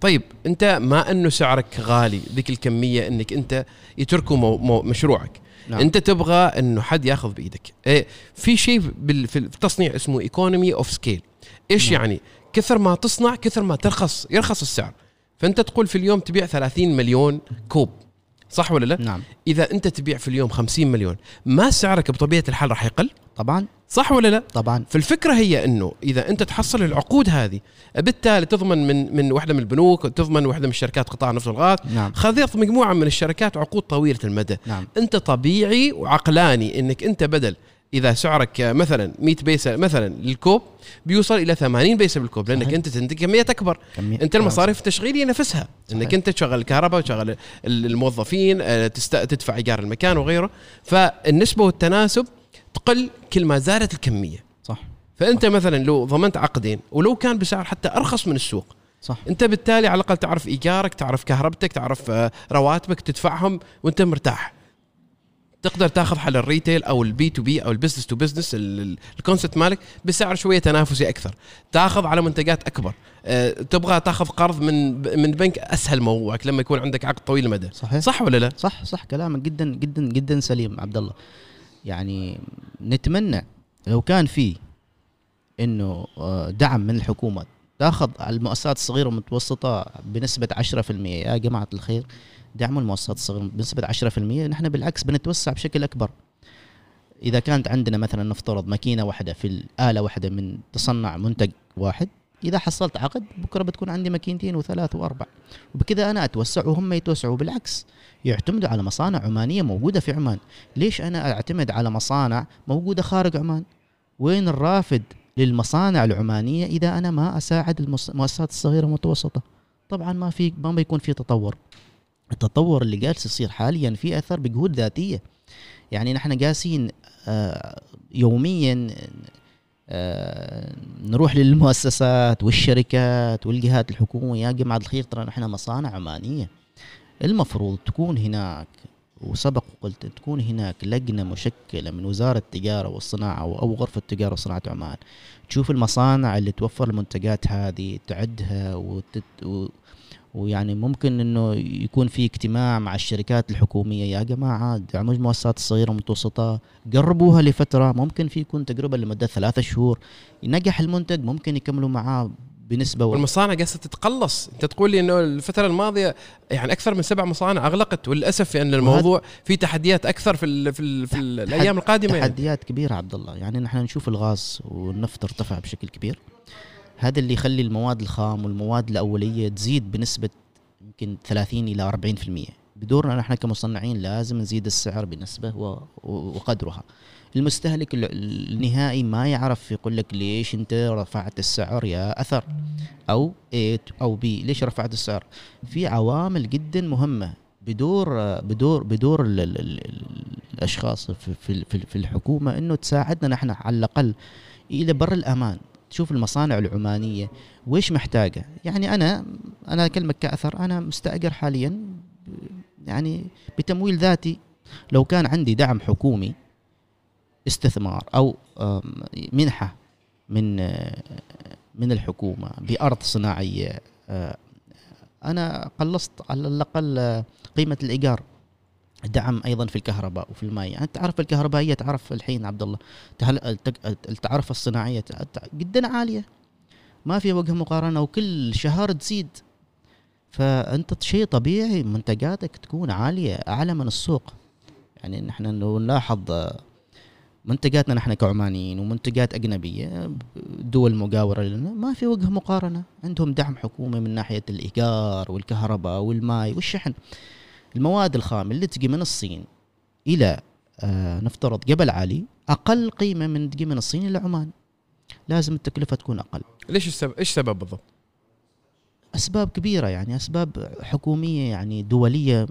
طيب أنت ما أنه سعرك غالي ذيك الكمية إنك أنت يتركوا مو مو مشروعك. نعم. أنت تبغى إنه حد ياخذ بإيدك. إيه في شيء في التصنيع اسمه economy of scale إيش نعم. يعني؟ كثر ما تصنع كثر ما ترخص يرخص السعر. فأنت تقول في اليوم تبيع 30 مليون كوب صح ولا لا؟ نعم. إذا أنت تبيع في اليوم 50 مليون ما سعرك بطبيعة الحال راح يقل؟ طبعا. صح ولا لا؟ طبعا. فالفكرة هي إنه إذا أنت تحصل العقود هذه بالتالي تضمن من من واحدة من البنوك تضمن واحدة من الشركات قطاع نفط والغاز نعم. خذيت مجموعة من الشركات عقود طويلة المدى. نعم. أنت طبيعي وعقلاني إنك أنت بدل إذا سعرك مثلا 100 بيسة مثلا للكوب بيوصل إلى 80 بيسة بالكوب لأنك صحيح. أنت تنتج كميات أكبر. كمية أنت المصاريف التشغيلية نفسها. إنك صحيح. أنت تشغل الكهرباء وتشغل ال- الموظفين آه، تست... تدفع إيجار المكان وغيره. فالنسبة والتناسب تقل كل ما زادت الكمية. صح. فأنت مثلا لو ضمنت عقدين ولو كان بسعر حتى أرخص من السوق صح. أنت بالتالي على الأقل تعرف إيجارك تعرف كهربتك تعرف آه، رواتبك تدفعهم وأنت مرتاح. تقدر تاخذ حل الـ retail أو الـ B2B أو الـ business to business الـ concept مالك بسعر شوية تنافسي أكثر. تاخذ على منتجات أكبر. أه تبغى تاخذ قرض من من بنك أسهل موضوعك لما يكون عندك عقد طويل المدى. صحيح. صح ولا لا؟ صح صح. كلامك جدا جدا جدا سليم عبد الله يعني نتمنى لو كان في إنه آه، دعم من الحكومة تاخذ على المؤسسات الصغيرة والمتوسطة بنسبة 10% يا جماعة الخير. دعموا المؤسسات الصغيرة بنسبة 10% نحن بالعكس بنتوسع بشكل أكبر. إذا كانت عندنا مثلا نفترض ماكينة واحدة في الآلة واحدة من تصنع منتج واحد إذا حصلت عقد بكرة بتكون عندي ماكينتين وثلاث وأربع. وبكذا أنا أتوسع وهم يتوسعوا بالعكس يعتمدوا على مصانع عمانية موجودة في عمان. ليش أنا أعتمد على مصانع موجودة خارج عمان؟ وين الرافد للمصانع العمانية إذا أنا ما أساعد المؤسسات الصغيرة والمتوسطه طبعا ما في ما بيكون في تطور. التطور اللي جالس يصير حاليا في أثر بجهود ذاتية. يعني نحن جالسين آه، يوميا آه، نروح للمؤسسات والشركات والجهات الحكومية. يا جماعة الخير ترى نحن مصانع عمانيه المفروض تكون هناك وسبق وقلت تكون هناك لجنة مشكلة من وزارة التجارة والصناعة أو أو غرفة التجارة وصناعة عمان. تشوف المصانع اللي توفر المنتجات هذه تعدها وتت ويعني ممكن إنه يكون في اجتماع مع الشركات الحكومية. يا جماعة دعموا المؤسسات الصغيرة والمتوسطة قربوها لفترة. ممكن في يكون تجربة لمدة ثلاثة شهور. نجح المنتج ممكن يكملوا معاه بنسبة و... والمصانع قاعدة تتقلص. أنت تقول لي إنه الفترة الماضية يعني أكثر من سبع مصانع أغلقت وللأسف في ان الموضوع في تحديات أكثر في ال في, ال في ال الأيام القادمة يعني. تحديات كبيرة عبد الله. يعني نحن نشوف الغاز والنفط ارتفع بشكل كبير. هذا اللي يخلي المواد الخام والمواد الأولية تزيد بنسبة يمكن 30 إلى 40% بدورنا نحن كمصنعين لازم نزيد السعر بنسبة وقدرها. المستهلك ال- النهائي ما يعرف يقول لك ليش أنت رفعت السعر يا أثر؟ أو A أو B. ليش رفعت السعر؟ في عوامل جدا مهمة. بدور بدور بدور ال ال ال الأشخاص في في- في الحكومة إنه تساعدنا نحن على الأقل إلى بر الأمان. تشوف المصانع العمانية ويش محتاجة؟ يعني أنا أنا اكلمك كأثر أنا مستأجر حاليا يعني بتمويل ذاتي. لو كان عندي دعم حكومي استثمار أو منحة من من الحكومة بأرض صناعية آه، أنا قلصت على الأقل قيمة الإيجار. دعم أيضا في الكهرباء وفي الماء. يعني تعرف الكهربائية تعرف الحين عبد الله التعرف الصناعية جدا عالية. ما في وجه مقارنة وكل شهر تزيد. فأنت شيء طبيعي منتجاتك تكون عالية أعلى من السوق. يعني نحن لو نلاحظ آه، منتجاتنا نحن كعمانيين ومنتجات أجنبية دول مجاورة لنا ما في وجه مقارنة. عندهم دعم حكومي من ناحية الإيجار والكهرباء والماء والشحن. المواد الخام اللي تجي من الصين إلى آه نفترض جبل علي أقل قيمة من تجي من الصين إلى عمان لازم التكلفة تكون أقل ليش السبب إيش السبب بالضبط؟ أسباب كبيرة يعني أسباب حكومية يعني دولية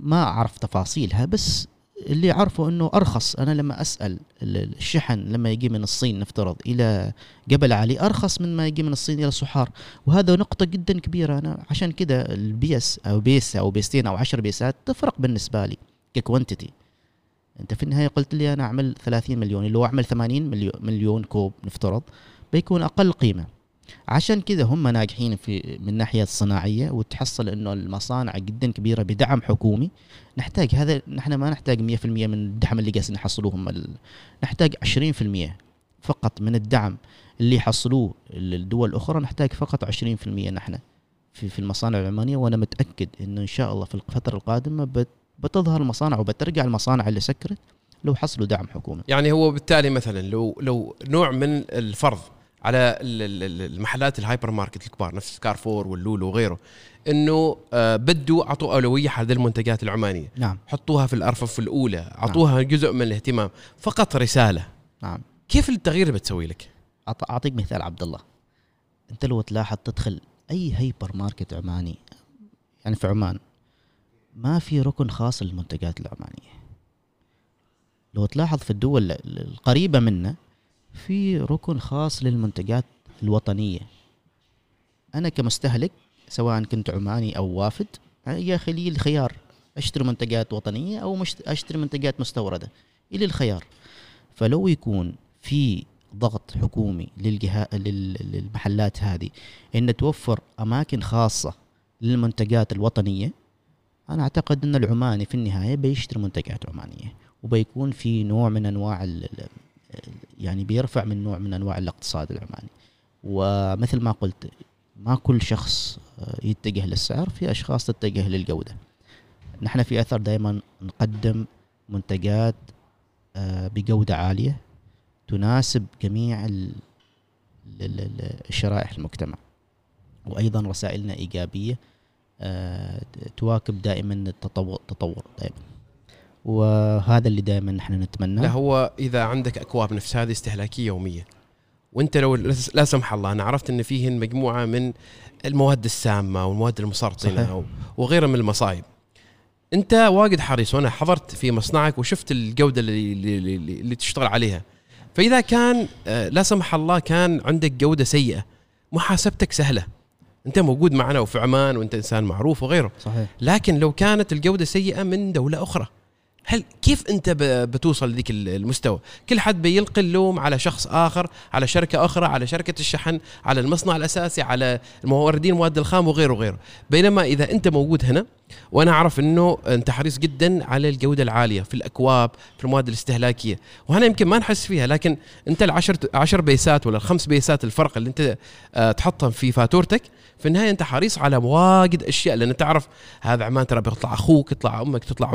ما أعرف تفاصيلها بس اللي اعرفه إنه أرخص. أنا لما أسأل ال- الشحن لما يجي من الصين نفترض إلى جبل علي أرخص من ما يجي من الصين إلى صحار وهذا نقطة جدا كبيرة. أنا عشان كذا البيس أو بيس أو بيستين أو عشر بيسات تفرق بالنسبة لي ك quantity أنت في النهاية قلت لي أنا أعمل 30 مليون اللي هو أعمل 80 مليون, مليون كوب نفترض بيكون أقل قيمة. عشان كذا هم ناجحين في من الناحيه الصناعيه وتحصل إنه المصانع جدا كبيرة بدعم حكومي. نحتاج هذا نحن ما نحتاج 100% من الدعم اللي هم ال- نحتاج 20% فقط من الدعم اللي يحصلوه الدول الأخرى نحتاج فقط 20% نحن في في المصانع العمانية. وأنا متأكد انه إن شاء الله في الفترة القادمة بت- بتظهر المصانع وبترجع المصانع اللي سكرت لو حصلوا دعم حكومي. يعني هو بالتالي مثلا لو لو نوع من الفرض على ال- ال- ال- المحلات الهايبر ماركت الكبار نفس كارفور واللولو وغيره إنه آه، بدوا اعطوا أولوية حق المنتجات العمانية. نعم. حطوها في الأرفف الأولى اعطوها جزء من الاهتمام. فقط رسالة. نعم. كيف التغيير اللي بتسوي لك؟ أعطيك مثال عبد الله أنت لو تلاحظ تدخل أي هايبر ماركت عماني يعني في عمان ما في ركن خاص للمنتجات العمانية. لو تلاحظ في الدول ال- القريبة منا في ركن خاص للمنتجات الوطنية. أنا كمستهلك سواء كنت عماني أو وافد يا أخي لي الخيار أشتري منتجات وطنية أو مشت... أشتري منتجات مستوردة. الي الخيار. فلو يكون في ضغط حكومي للجهات لل- للمحلات هذه إن توفر أماكن خاصة للمنتجات الوطنية أنا أعتقد إن العماني في النهاية بيشتري منتجات عمانية وبيكون في نوع من أنواع يعني بيرفع من نوع من أنواع الاقتصاد العماني. ومثل ما قلت ما كل شخص آه، يتجه للسعر في أشخاص تتجه للجودة. نحن في أثر دائما نقدم منتجات آه، بجودة عالية تناسب جميع ال- ال- ال- الشرائح المجتمع. وأيضا رسائلنا إيجابية آه، تواكب دائما التطور دائما وهذا اللي دائما نحن نتمناه لا هو إذا عندك أكواب نفس هذه استهلاكية يومية وأنت لو لا سمح الله أنا عرفت إن فيهن مجموعة من المواد السامة والمواد المسرطنة وغيرها من المصايب. أنت واجد حريص وأنا حضرت في مصنعك وشفت الجودة اللي, اللي, اللي, اللي تشتغل عليها. فإذا كان آه، لا سمح الله كان عندك جودة سيئة محاسبتك سهلة. أنت موجود معنا وفي عمان وأنت إنسان معروف وغيره. صحيح. لكن لو كانت الجودة سيئة من دولة أخرى هل كيف انت بتوصل لذيك ال- المستوى؟ كل حد بيلقي اللوم على شخص آخر، على شركة أخرى، على شركة الشحن، على المصنع الأساسي، على الموردين المواد الخام وغيره وغيره. بينما إذا أنت موجود هنا وأنا أعرف إنه أنت حريص جدا على الجودة العالية في الأكواب، في المواد الاستهلاكية، وهنا يمكن ما نحس فيها لكن أنت العشر عشر بيسات ولا الخمس بيسات الفرق اللي أنت آه، تحطهم في فاتورتك في النهاية أنت حريص على واجد أشياء لأن تعرف هذا عمان ترى بيطلع أخوك يطلع أمك تطلع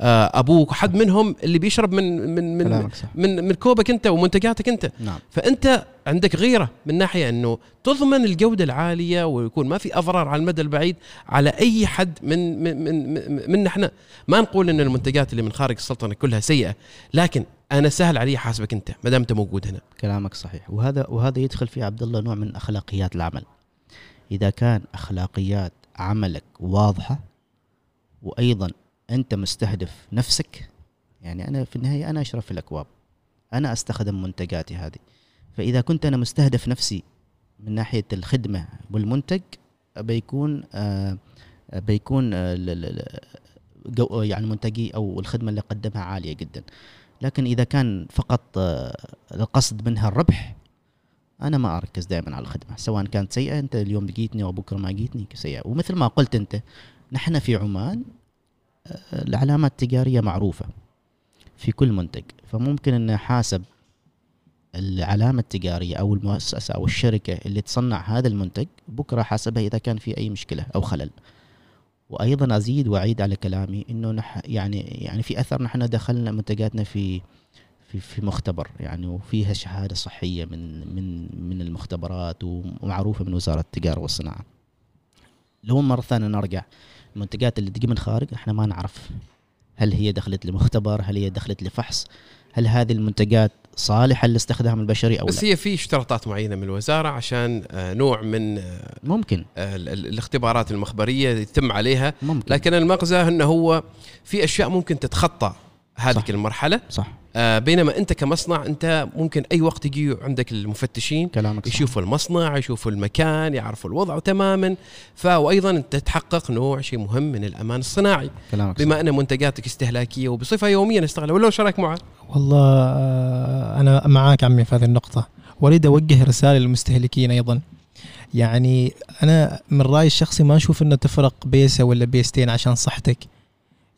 آه، أبوك حد منهم اللي بيشرب من من من من, من كوبك أنت ومنتجاتك أنت. نعم. فأنت عندك غيرة من ناحية إنه تضمن الجودة العالية ويكون ما في أضرار على المدى البعيد على أي حد من من من, من, إحنا ما نقول إن المنتجات اللي من خارج السلطنة كلها سيئة لكن أنا سهل علي حاسبك أنت ما دام أنت موجود هنا. كلامك صحيح. وهذا وهذا يدخل في عبد الله نوع من أخلاقيات العمل. إذا كان أخلاقيات عملك واضحة وأيضا أنت مستهدف نفسك يعني أنا في النهاية أنا أشرف في الأكواب. أنا أستخدم منتجاتي هذه. فإذا كنت أنا مستهدف نفسي من ناحية الخدمة والمنتج بيكون آه بيكون آه يعني منتجي أو الخدمة اللي أقدمها عالية جدا. لكن إذا كان فقط آه، القصد منها الربح أنا ما أركز دائما على الخدمة سواء كانت سيئة أنت اليوم لقيتني وبكره ما لقيتني سيئة. ومثل ما قلت أنت نحن في عمان العلامات التجارية معروفة في كل منتج فممكن أن أحاسب العلامة التجارية أو المؤسسة أو الشركة اللي تصنع هذا المنتج بكرة حاسبها إذا كان في أي مشكلة أو خلل وأيضا أزيد وأعيد على كلامي إنه نح يعني يعني في أثر نحن دخلنا منتجاتنا في في في مختبر يعني وفيها شهادة صحية من من من المختبرات ومعروفة من وزارة التجارة والصناعة. لو مرة ثانية نرجع المنتجات اللي تجي من خارج إحنا ما نعرف هل هي دخلت لمختبر هل هي دخلت لفحص هل هذه المنتجات صالحه للاستخدام البشري أو بس لا هي في اشتراطات معينة من الوزارة عشان آه، نوع من آه، ممكن. ال- الاختبارات المخبرية يتم عليها. ممكن. لكن المغزى إنه هو في أشياء ممكن تتخطى. هذه صح. المرحلة. صح. آه، بينما أنت كمصنع أنت ممكن أي وقت يجي عندك المفتشين كلامك صح. يشوفوا المصنع يشوفوا المكان يعرفوا الوضع تماما. ف وأيضا أنت تحقق نوع شيء مهم من الأمان الصناعي. كلامك صح. بما أن منتجاتك استهلاكية وبصفة يومية نستغلها ولا شو رايك معه؟ والله آه، أنا معاك عمي في هذه النقطة. واريد أوجه رسالة للمستهلكين أيضا. يعني أنا من رأيي الشخصي ما أشوف إنه تفرق بيسة ولا بيستين عشان صحتك.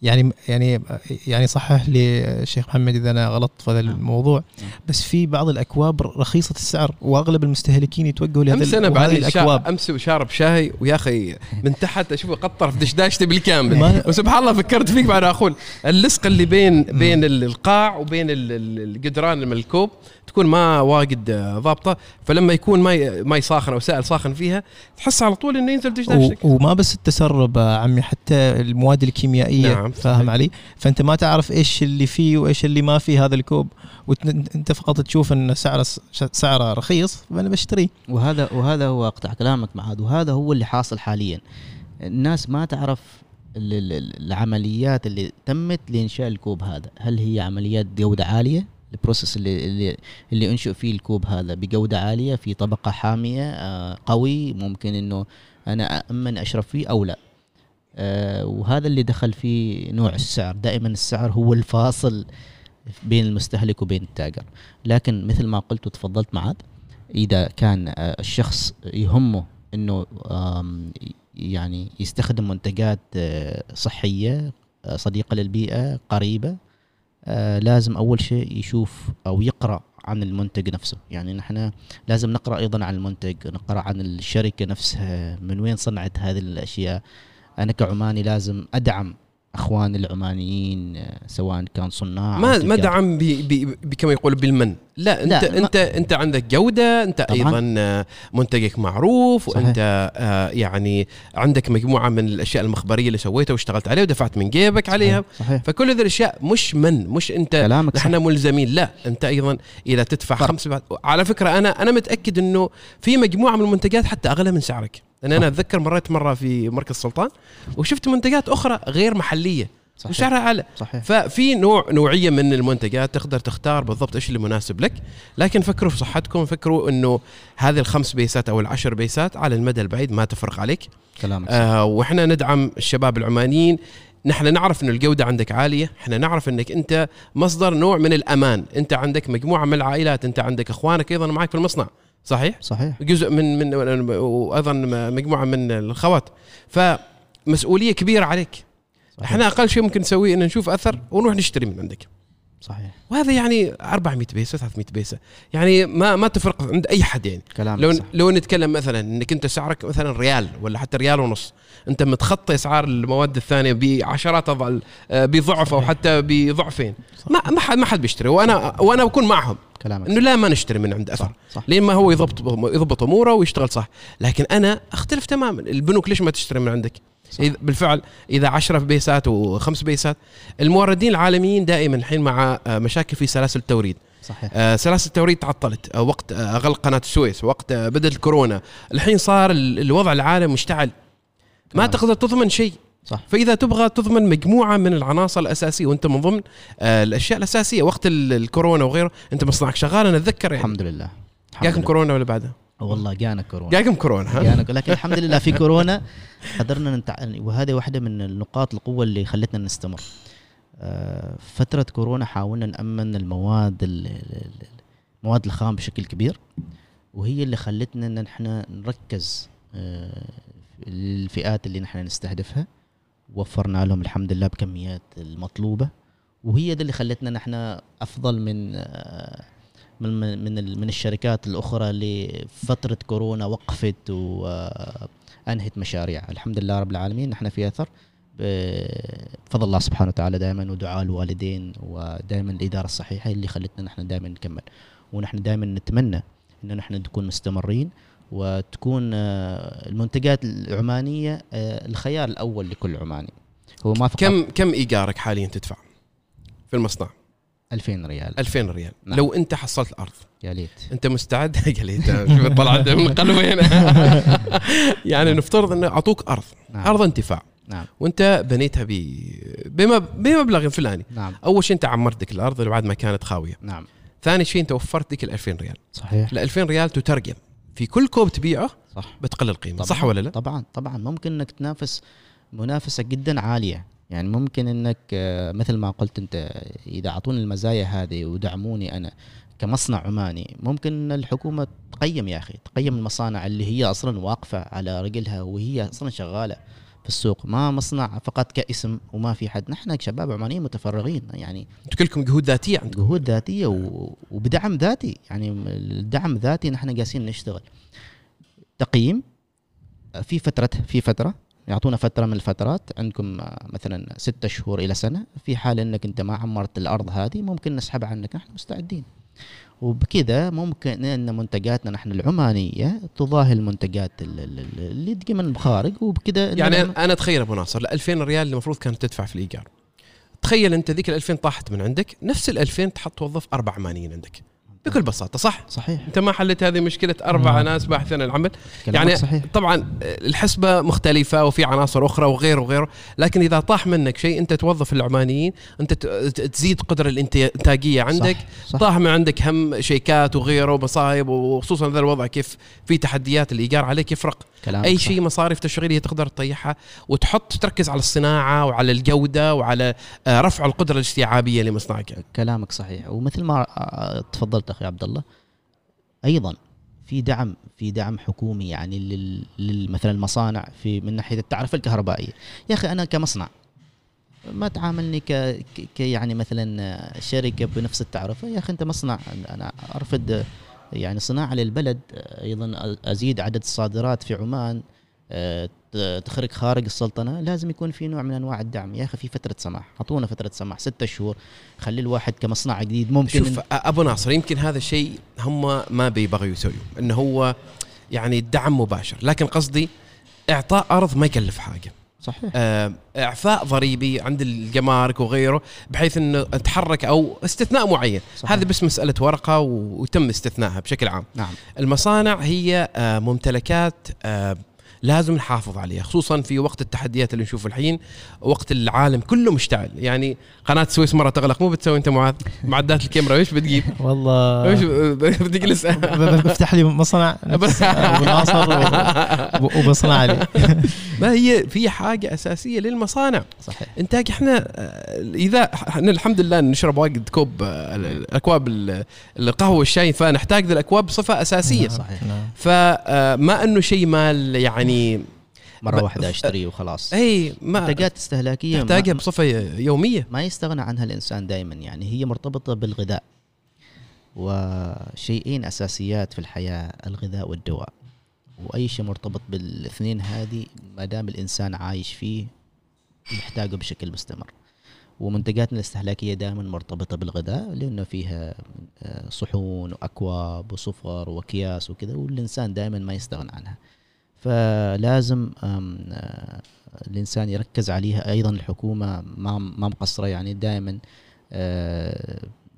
يعني يعني يعني صحح لي الشيخ محمد إذا أنا غلط في هذا نعم. الموضوع نعم. بس في بعض الأكواب رخيصة السعر وأغلب المستهلكين يتوجهوا لهذه أمس أنا بعد الأكواب. أمس شارب شاي ويا أخي من تحت أشوفه قطر في دشداشتي بالكامل وسبحان الله فكرت فيك بعد أقول اللصق اللي بين بين ال- القاع وبين ال- ال- الجدران من الكوب تكون ما واجد آه، ضابطة فلما يكون ماي ماي ساخن أو سائل ساخن فيها تحس على طول إنه ينزل دشداشتك وما بس التسرب آه، عمي حتى المواد الكيميائية نعم، فاهم. علي؟ فأنت ما تعرف إيش اللي فيه وإيش اللي ما فيه هذا الكوب وانت فقط تشوف إن سعره سعره رخيص فأنا بشتريه. وهذا وهذا هو أقطع كلامك معاذ وهذا هو اللي حاصل حاليا. الناس ما تعرف ال- ال- ال- العمليات اللي تمت لإنشاء الكوب هذا. هل هي عمليات جودة عالية؟ البروسيس اللي اللي اللي أنشئ فيه الكوب هذا بجودة عالية في طبقة حامية آه، قوي ممكن إنه أنا امن أشرب فيه أو لا. آه، وهذا اللي دخل فيه نوع السعر. دائما السعر هو الفاصل بين المستهلك وبين التاجر. لكن مثل ما قلت وتفضلت معاذ إذا كان آه، الشخص يهمه إنه يعني يستخدم منتجات صحية صديقة للبيئة قريبة آه، لازم أول شيء يشوف أو يقرأ عن المنتج نفسه. يعني نحن لازم نقرأ أيضا عن المنتج نقرأ عن الشركة نفسها من وين صنعت هذه الأشياء. أنا كعماني لازم أدعم اخواني العمانيين آه، سواء كان صناع ما ما. دعم بي بي بي كما يقول بالمن لا أنت لا، أنت أنت عندك جودة أنت طبعاً. أيضا آه، منتجك معروف صحيح. وأنت آه، يعني عندك مجموعة من الأشياء المخبرية اللي سويتها واشتغلت عليها ودفعت من جيبك عليها صحيح فكل هذه الأشياء مش من مش أنت كلامك. إحنا ملزمين لا أنت أيضا إذا تدفع. خمس على فكرة أنا أنا متأكد إنه في مجموعة من المنتجات حتى أغلى من سعرك لأن أنا. أتذكر مريت مرة في مركز السلطان وشفت منتجات أخرى غير محلية صحيح. وسعرها أعلى. صحيح. ففي نوع نوعية من المنتجات تقدر تختار بالضبط إيش اللي مناسب لك لكن فكروا في صحتكم فكروا إنه هذه الخمس بيسات أو العشر بيسات على المدى البعيد ما تفرق عليك. كلامك. آه وإحنا ندعم الشباب العمانيين. نحن نعرف ان الجودة عندك عالية. إحنا نعرف إنك أنت مصدر نوع من الأمان. أنت عندك مجموعة من العائلات أنت عندك إخوانك أيضا معك في المصنع. صحيح؟ صحيح. جزء من من وأيضا مجموعة من الخوات فمسؤولية كبيرة عليك. صحيح. إحنا أقل شيء ممكن نسويه ان نشوف أثر ونروح نشتري من عندك. صحيح. وهذا يعني 400 بيسة 300 بيسة. يعني ما ما تفرق عند أي حد يعني. كلامك لو صح. لو نتكلم مثلا إنك أنت سعرك مثلا ريال ولا حتى ريال ونص أنت متخطي اسعار المواد الثانية بعشرات آه، بضعف أو حتى بضعفين. ما ما حد ما حد بيشتري. وأنا وأنا بكون معهم. كلامك. إنه لا ما نشتري من عند أثر. صح صح. لين ما هو يضبط يضبط أموره ويشتغل صح. لكن أنا أختلف تماما. البنوك ليش ما تشتري من عندك؟ صح. بالفعل إذا 10 بيسات وخمس بيسات. الموردين العالميين دائما الحين مع آه، مشاكل في سلاسل التوريد. صحيح. آه، سلاسل التوريد تعطلت. آه، وقت آه، غلق قناة السويس وقت بدات الكورونا. الحين صار ال- الوضع العالم مشتعل. ما. تقدر تضمن شيء. صح فإذا تبغى تضمن مجموعة من العناصر الأساسية وأنت من ضمن آه، الأشياء الأساسية وقت ال- الكورونا وغيره أنت مصنعك شغال أنا أتذكر يعني الحمد لله جاكم. كورونا ولا بعدها؟ والله جانا كورونا جاكم كورونا ها؟ جانا لكن الحمد لله في كورونا قدرنا نتع... وهذه واحدة من النقاط القوة اللي خلتنا نستمر آه، فترة كورونا حاولنا نأمن المواد ال- ال- ال- المواد الخام بشكل كبير وهي اللي خلتنا إن إحنا نركز آه، الفئات اللي نحن نستهدفها وفرنا لهم الحمد لله بكميات المطلوبة. وهي دي اللي خلتنا نحن أفضل من آه، من من من الشركات الأخرى اللي فترة كورونا وقفت وأنهت مشاريع. الحمد لله رب العالمين نحن في أثر. بفضل الله سبحانه وتعالى دائما ودعاء الوالدين ودائما الإدارة الصحيحة اللي خلتنا نحن دائما نكمل. ونحن دائما نتمنى إن نحن نكون مستمرين وتكون آه، المنتجات العمانية آه، الخيار الأول لكل عماني. هو ما فقط كم كم إيجارك حاليا تدفع في المصنع؟ 2000 ريال. 2000 ريال. نعم. لو أنت حصلت الأرض يا ليت. أنت مستعد؟ قال شوف طلعت من قلبي هنا. يعني نفترض انه أعطوك أرض. نعم. أرض انتفاع. نعم. وأنت بنيتها ب بمب- بمبلغ فلاني. نعم. أول شيء أنت عمرت ذيك الأرض اللي بعد ما كانت خاوية. نعم. ثاني شيء أنت وفرت ذيك ال 2000 ريال. صحيح. ال 2000 ريال تترجم. في كل كوب تبيعه صح. بتقل القيمة طبعاً. صح ولا لا؟ طبعا طبعا. ممكن إنك تنافس منافسة جدا عالية. يعني ممكن إنك آه، مثل ما قلت أنت إذا أعطوني المزايا هذه ودعموني أنا كمصنع عماني ممكن الحكومة تقيم يا أخي تقيم المصانع اللي هي أصلا واقفة على رجلها وهي أصلا شغالة. في السوق ما مصنع فقط كاسم وما في حد. نحن شباب عمانيين متفرغين يعني أنتم كلكم جهود ذاتية عندكم. جهود ذاتية و- وبدعم ذاتي. يعني الدعم ذاتي نحن قاسين نشتغل. تقييم في فترة في فترة يعطونا فترة من الفترات. عندكم مثلا ستة شهور إلى سنة. في حال أنك أنت ما عمرت الأرض هذه ممكن نسحب عنك. نحن مستعدين. وبكذا ممكن إن منتجاتنا نحن العمانية تضاهي المنتجات ال- ال- ال- اللي تجي من الخارج وبكذا يعني أنا أتخيل أبو ناصر ال 2000 ريال اللي المفروض كانت تدفع في الإيجار. تخيل أنت ذيك ال 2000 طاحت من عندك نفس ال 2000 تحط توظف أربع عمانيين عندك. بكل بساطة صح صحيح أنت ما حلت هذه مشكلة أربع نعم. ناس باحثين عن العمل يعني صحيح طبعا الحسبة مختلفة وفي عناصر أخرى وغيره وغيره لكن إذا طاح منك شيء أنت توظف العمانيين أنت تزيد قدر الإنتاجية عندك صح. صح. طاح من عندك هم شيكات وغيره ومصايب وخصوصا ذا الوضع كيف في تحديات الإيجار عليك يفرق كلامك أي. شيء مصاريف تشغيليه تقدر تطيحها وتحط تركز على الصناعة وعلى الجودة وعلى آه، رفع القدرة الاستيعابية لمصنعك كلامك صحيح. ومثل ما آه، تفضلت أخي عبد الله أيضا في دعم في دعم حكومي يعني لل, مثلا المصانع في من ناحية التعرفه الكهربائية. يا أخي أنا كمصنع ما تعاملني ك, ك- يعني مثلا شركة بنفس التعرفة. يا أخي أنت مصنع أنا ارفد يعني صناعة للبلد أيضا أزيد عدد الصادرات في عمان آه، تخرج خارج السلطنة لازم يكون في نوع من أنواع الدعم. يا أخي في فترة سماح أعطونا فترة سماح ستة شهور خلي الواحد كمصنع جديد ممكن شوف أبو ناصر يمكن هذا الشيء هم ما بيبغوا يسويه إنه هو يعني دعم مباشر. لكن قصدي إعطاء أرض ما يكلف حاجة. صحيح. آه، إعفاء ضريبي عند الجمارك وغيره بحيث إنه تحرك أو استثناء معين. صحيح. هذه بس مسألة ورقة وتم استثنائها بشكل عام. نعم. المصانع هي آه، ممتلكات آه، لازم نحافظ عليها خصوصا في وقت التحديات اللي نشوفه الحين وقت العالم كله مشتعل. يعني قناة السويس مرة تغلق مو بتسوي أنت معاذ؟ معدات الكاميرا إيش بتجيب؟ والله. إيش بتجلس بفتح لي مصنع. وبصنع لي. ما هي في حاجة أساسية للمصانع. صحيح. إنتاج إحنا آه، إذا إحنا الحمد لله نشرب واجد كوب آه، الأكواب ال- القهوة والشاي فنحتاج ذي الاكواب بصفة أساسية. صحيح. نعم. فما أنه شيء مال يعني مرة ب- واحدة اشتريه وخلاص. أي ما منتجات استهلاكية تحتاجها بصفة يومية. ما يستغنى عنها الإنسان دائما يعني هي مرتبطة بالغذاء وشيئين أساسيات في الحياة الغذاء والدواء. وأي شيء مرتبط بالاثنين هذه ما دام الإنسان عايش فيه يحتاجه بشكل مستمر. ومنتجاتنا الاستهلاكية دائما مرتبطة بالغذاء لأنه فيها آه، صحون وأكواب وصفر وأكياس وكذا والإنسان دائما ما يستغنى عنها. فلازم آه، الإنسان يركز عليها أيضا الحكومة ما ما مقصرة يعني دائما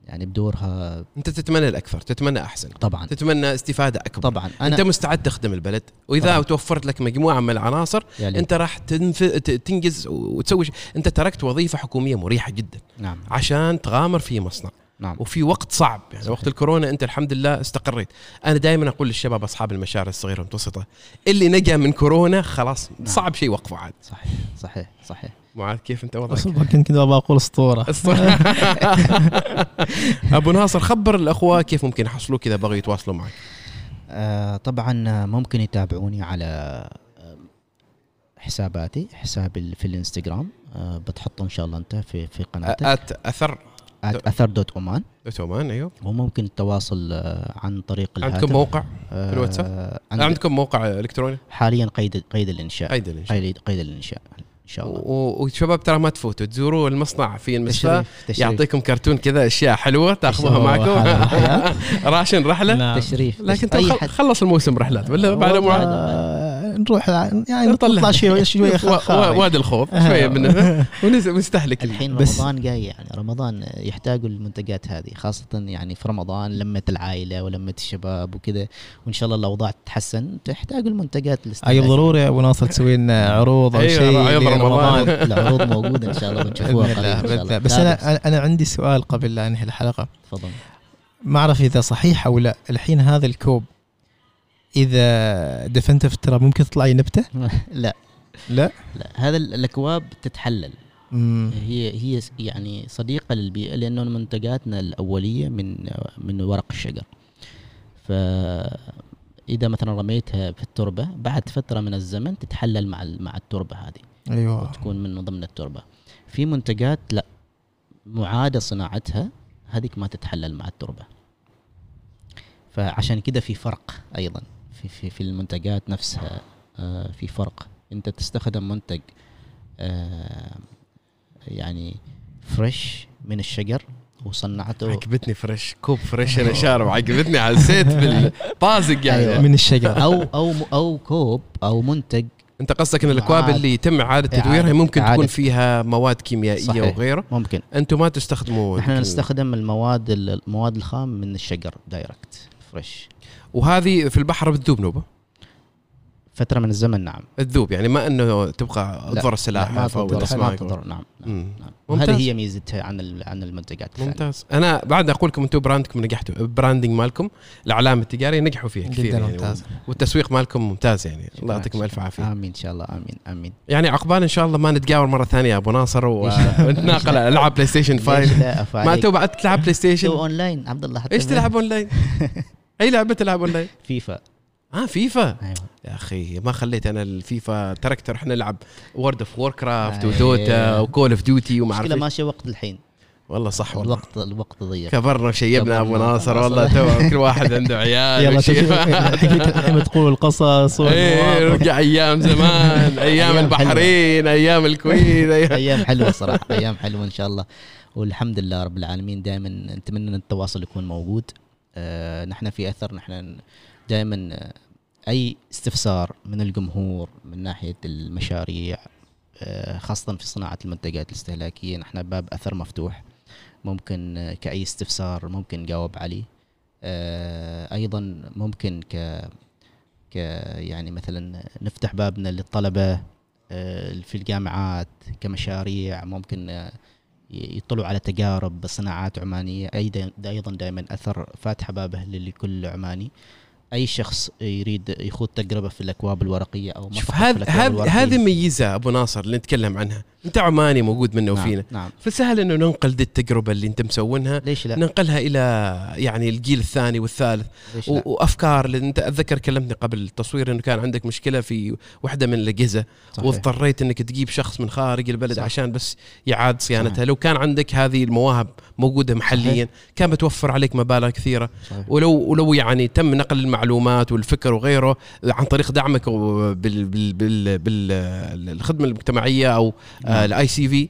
يعني بدورها. أنت تتمنى الأكثر تتمنى أحسن. طبعا. تتمنى استفادة أكبر. طبعا. أنا أنت مستعد تخدم البلد. وإذا طبعاً. توفرت لك مجموعة من العناصر يعني أنت راح تنف... تنجز وتسوي. أنت تركت وظيفة حكومية مريحة جدا. نعم. عشان تغامر في مصنع. نعم. وفي وقت صعب. يعني صحيح. وقت الكورونا أنت الحمد لله استقريت. أنا دائما أقول للشباب أصحاب المشاريع الصغيرة والمتوسطه اللي نجا من كورونا خلاص نعم. صعب شيء وقفه عاد. صحيح صحيح صحيح. معاذ كيف أنت وضعك؟ أصلاً كنت كنت أبغى أقول أسطورة. أبو ناصر خبر الأخوة كيف ممكن يحصلوك اذا بغوا يتواصلوا معك؟ آه طبعا ممكن يتابعوني على آه، حساباتي حسابي في الإنستغرام. آه بتحطه إن شاء الله أنت في في قناتك. ات أثر. اثر دوت عمان تومان أيوه. وممكن التواصل آه عن طريق الهاتف. عندكم موقع آه، الواتساب؟ عند عندكم موقع إلكتروني؟ حاليا قيد قيد الإنشاء. أيضا إن شاء الله. قيد قيد الإنشاء إن شاء الله. وشباب ترى ما تفوتوا تزوروا المصنع في تشريف تشريف. يعطيكم كرتون كذا أشياء حلوة تأخذوها تشريف. معكم. راشن رحلة. تشريف لكن حد. خلص الموسم رحلات ولا بعد نروح يعني نطلع. شوي شوي وادي الخوض شوية منه. ونس- ونستهلك الحين. بس- رمضان جاي يعني رمضان يحتاجوا المنتجات هذه خاصة يعني في رمضان لمة العائلة ولمة الشباب وكذا. وإن شاء الله الأوضاع تتحسن تحتاجوا المنتجات اي ضروري يا أبو ناصر تسوي لنا عروض أو أيوة، شيء عروض رمضان. العروض موجودة إن شاء الله بنشوفوها بس أنا أنا عندي سؤال قبل لا انهي الحلقة. تفضل. ما أعرف إذا صحيح أو لا الحين هذا الكوب إذا دفنته في التراب ممكن تطلع لي نبتة؟ لا. لا؟ لا. هذا ال- الأكواب تتحلل. مم. هي هي يعني صديقة للبيئة لأنه منتجاتنا الأولية من من ورق الشجر. فإذا مثلا رميتها في التربة بعد فترة من الزمن تتحلل مع مع التربة هذه. أيوه. وتكون من ضمن التربة. في منتجات لا. معادة صناعتها هذيك ما تتحلل مع التربة. فعشان كده في فرق أيضا. في في في المنتجات نفسها آه، في فرق أنت تستخدم منتج آه، يعني fresh من الشجر وصنعته عجبتني fresh كوب fresh أنا شارب عجبتني حسيت بالطازق يعني أيوة. من الشجر أو أو أو كوب أو منتج أنت قصدك إن الأكواب. اللي يتم إعادة. تدويرها ممكن تكون. فيها مواد كيميائية صحيح. وغيره ممكن أنتم ما تستخدموا نحن نستخدم المواد المواد الخام من الشجر direct fresh وهذه في البحر بتذوب نوبة فترة من الزمن نعم تذوب يعني ما إنه تبقى لا، تضر السلاحف أو تضر ما الاسماك تضر نعم نعم. نعم. ممتاز. وهذه هي ميزتها عن ال- عن المنتجات الثانية ممتاز أنا بعد أقول لكم أنتم brand كم نجحتوا branding مالكم الإعلام التجاريه نجحوا فيها كثير جدا يعني ممتاز والتسويق مالكم ممتاز يعني الله يعطيكم ألف. عافية آمين إن شاء الله آمين آمين يعني عقبال إن شاء الله ما نتقاور مرة ثانية يا أبو ناصر؟ ونتناقل ألعاب بلاي ستيشن ليش 5 لا أفا ما؟ تو بعد تلعب بلاي ستيشن أونلاين عبد الله حتى إيش تلعب أونلاين؟ أي لعبه تلعب اونلاين؟ فيفا. آه فيفا. أيوه. يا أخي ما خليت أنا الفيفا تركت رحنا نلعب World of Warcraft أيوة. و Dota و Call of Duty وما أعرف. ماشية وقت الحين. والله صح والله. الوقت الوقت ضيق كبرنا وشيبنا أبو. ناصر والله تو كل واحد عنده عيال يلا حقيقة الحين تقول القصص والمواقف. رجع أيام زمان أيام البحرين أيام الكويت أيام حلوة صراحة أيام حلوة إن شاء الله. والحمد لله رب العالمين دائما نتمنى إن التواصل يكون موجود. نحن في أثر نحن دائما أي استفسار من الجمهور من ناحية المشاريع آه خاصة في صناعة المنتجات الاستهلاكية نحن باب أثر مفتوح. ممكن آه، كأي استفسار ممكن نجاوب عليه. آه أيضا ممكن ك ك يعني مثلا نفتح بابنا للطلبة آه، في الجامعات كمشاريع ممكن آه، يطلعوا على تجارب صناعات عمانية. أيضا أيضا دائما أثر فاتحة بابه لكل عماني أي شخص يريد يخوض تجربة في الأكواب الورقية أو ما شوف فقط في هذا الأكواب هذا الورقية. هذه ميزة أبو ناصر اللي نتكلم عنها. انت عماني موجود منا نعم وفينا نعم فسهل إنه ننقل دي التجربة اللي أنت مسوينها ليش لا ننقلها إلى يعني الجيل الثاني والثالث ليش لا وأفكار لأن أنت أتذكر كلمتني قبل التصوير إنه كان عندك مشكلة في واحدة من الأجهزة صحيح. واضطريت إنك تجيب شخص من خارج البلد صح. عشان بس يعاد صيانتها صحيح. لو كان عندك هذه المواهب موجودة محليا كان بتوفر عليك مبالغ كثيرة صحيح. ولو ولو يعني تم نقل المعلومات والفكر وغيره عن طريق دعمك بال بال بال بالخدمة المجتمعية أو. الـ ICV.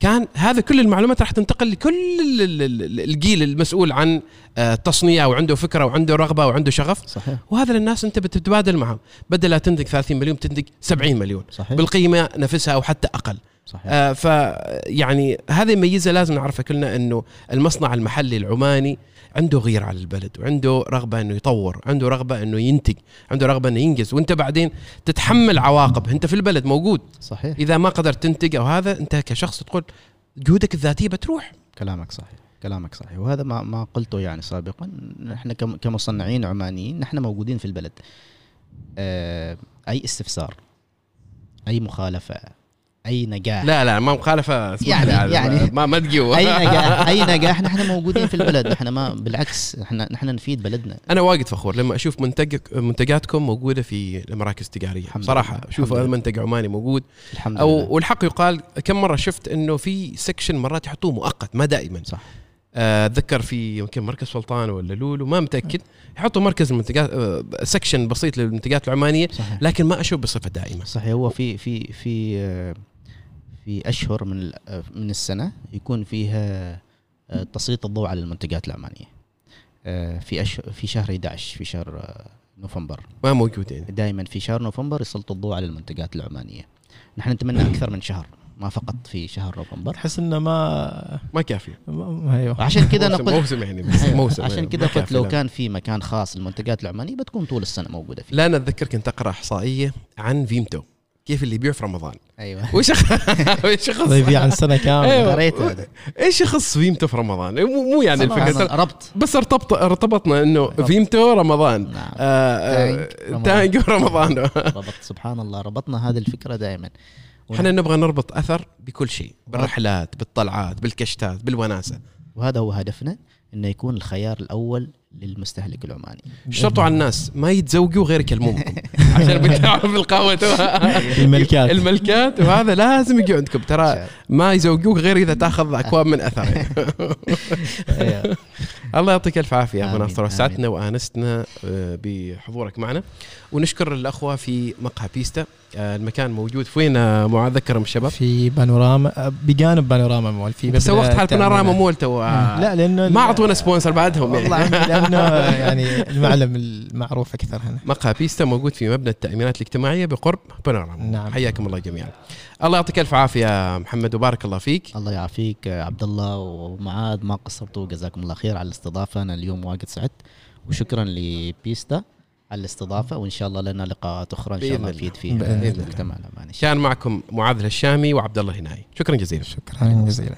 كان هذا كل المعلومات راح تنتقل لكل ال- ال- ال- الجيل المسؤول عن آه، التصنيع وعنده فكرة وعنده رغبة وعنده شغف. صحيح. وهذا للناس انت بتتبادل معهم. بدل لا تنتج 30 مليون تنتج 70 مليون. صحيح. بالقيمة نفسها أو حتى أقل. صحيح. آه ف يعني هذه ميزة لازم نعرفها كلنا إنه المصنع المحلي العماني عنده غير على البلد وعنده رغبة إنه يطور عنده رغبة إنه ينتج عنده رغبة إنه ينجز. وأنت بعدين تتحمل عواقب. أنت في البلد موجود. صحيح. إذا ما قدرت تنتج أو هذا أنت كشخص تقول جهودك الذاتية بتروح. كلامك صحيح كلامك صحيح. وهذا ما ما قلته يعني سابقا. نحن كم- كمصنعين عمانيين نحن موجودين في البلد. آه، أي استفسار أي مخالفة أي نجاح. لا لا ما مخالفة. يعني- يعني ما ما تقوى أي نجاح أي نجاح نحن موجودين في البلد. نحن ما بالعكس نحن نحن نفيد بلدنا. أنا واجد فخور لما أشوف منتج منتجاتكم موجودة في المراكز التجارية. الحمد صراحة أشوف هذا لله. منتج عماني موجود. الحمد أو لله. والحق يقال كم مرة شفت إنه في سكشن مرات يحطوه مؤقت ما دائما. صح. آه، أتذكر في يمكن مركز سلطان ولا لولو ما متأكد. يحطوا مركز المنتجات آه، سكشن بسيط للمنتجات العمانية صحيح. لكن ما أشوف بصفة دائمة. صحيح هو في في في آه، في أشهر من ال- آه، من السنة يكون فيها آه، تسليط الضوء على المنتجات العمانيه آه، في أشهر في شهر 11 في شهر نوفمبر. ما موجود يعني دائما في شهر نوفمبر يسلط الضوء على المنتجات العمانيه نحن نتمنى أكثر من شهر ما فقط في شهر نوفمبر. تحس إنه ما ما كافي. ما- أيوه. عشان كذا أنا موسم, قلت موسم يعني موسم عشان كذا قلت لو. كان في مكان خاص للمنتجات العمانيه بتكون طول السنة موجودة فيه. لا أنا اتذكر كنت أقرأ إحصائية عن فيمتو. كيف اللي يبيع في رمضان. أيوه. وش وش يخص طيب عن سنة كاملة. أيوة. قريت هذا. إيش يخص فيمتو في رمضان؟ مو مو يعني الفكرة. ربط. بس ارتبط ارتبطنا إنه ربط. فيمتو رمضان. نعم. آه، آه، تانج رمضان. تانج رمضان. ربط. سبحان الله. ربطنا هذه الفكرة دائما. إحنا نبغى نربط أثر بكل شيء. بالرحلات بالطلعات بالكشتات بالوناسة. وهذا هو هدفنا إنه يكون الخيار الأول للمستهلك العماني. اشترطوا على الناس ما يتزوجوا غير يكلمونكم عشان بتعرف القهوه الملكات. الملكات وهذا لازم يجوا عندكم. ترى ما يزوجوك غير إذا تاخذ أكواب من اثر يعني. الله يعطيك ألف عافية أبو ناصر. وسعدتنا وآنستنا آه، بحضورك معنا. ونشكر الأخوة في مقهى بيستا. آه، المكان موجود فين آه، معاذ ذكرهم الشباب؟ في بانوراما بجانب بانوراما مول. في بس مبنى وقت حال. بانوراما مول تو. آه، لا لأنه ما أعطونا sponsor بعدهم والله يعني لأنه يعني المعلم المعروف أكثر هنا. مقهى بيستا موجود في مبنى التأمينات الاجتماعية بقرب بانوراما نعم. حياكم الله جميعا. الله يعطيك ألف عافية يا محمد وبارك الله فيك. الله يعافيك عبد الله ومعاذ. ما قصرتوا؟ جزاكم الله خير على الاستضافة. أنا اليوم واجد سعدت وشكرا لبيستا على الاستضافة. وإن شاء الله لنا لقاءات أخرى إن شاء الله. نفيد فيها. المجتمع العماني كان معكم معاذ الهشامي وعبد الله هناي شكرا جزيلا. شكرا جزيلا.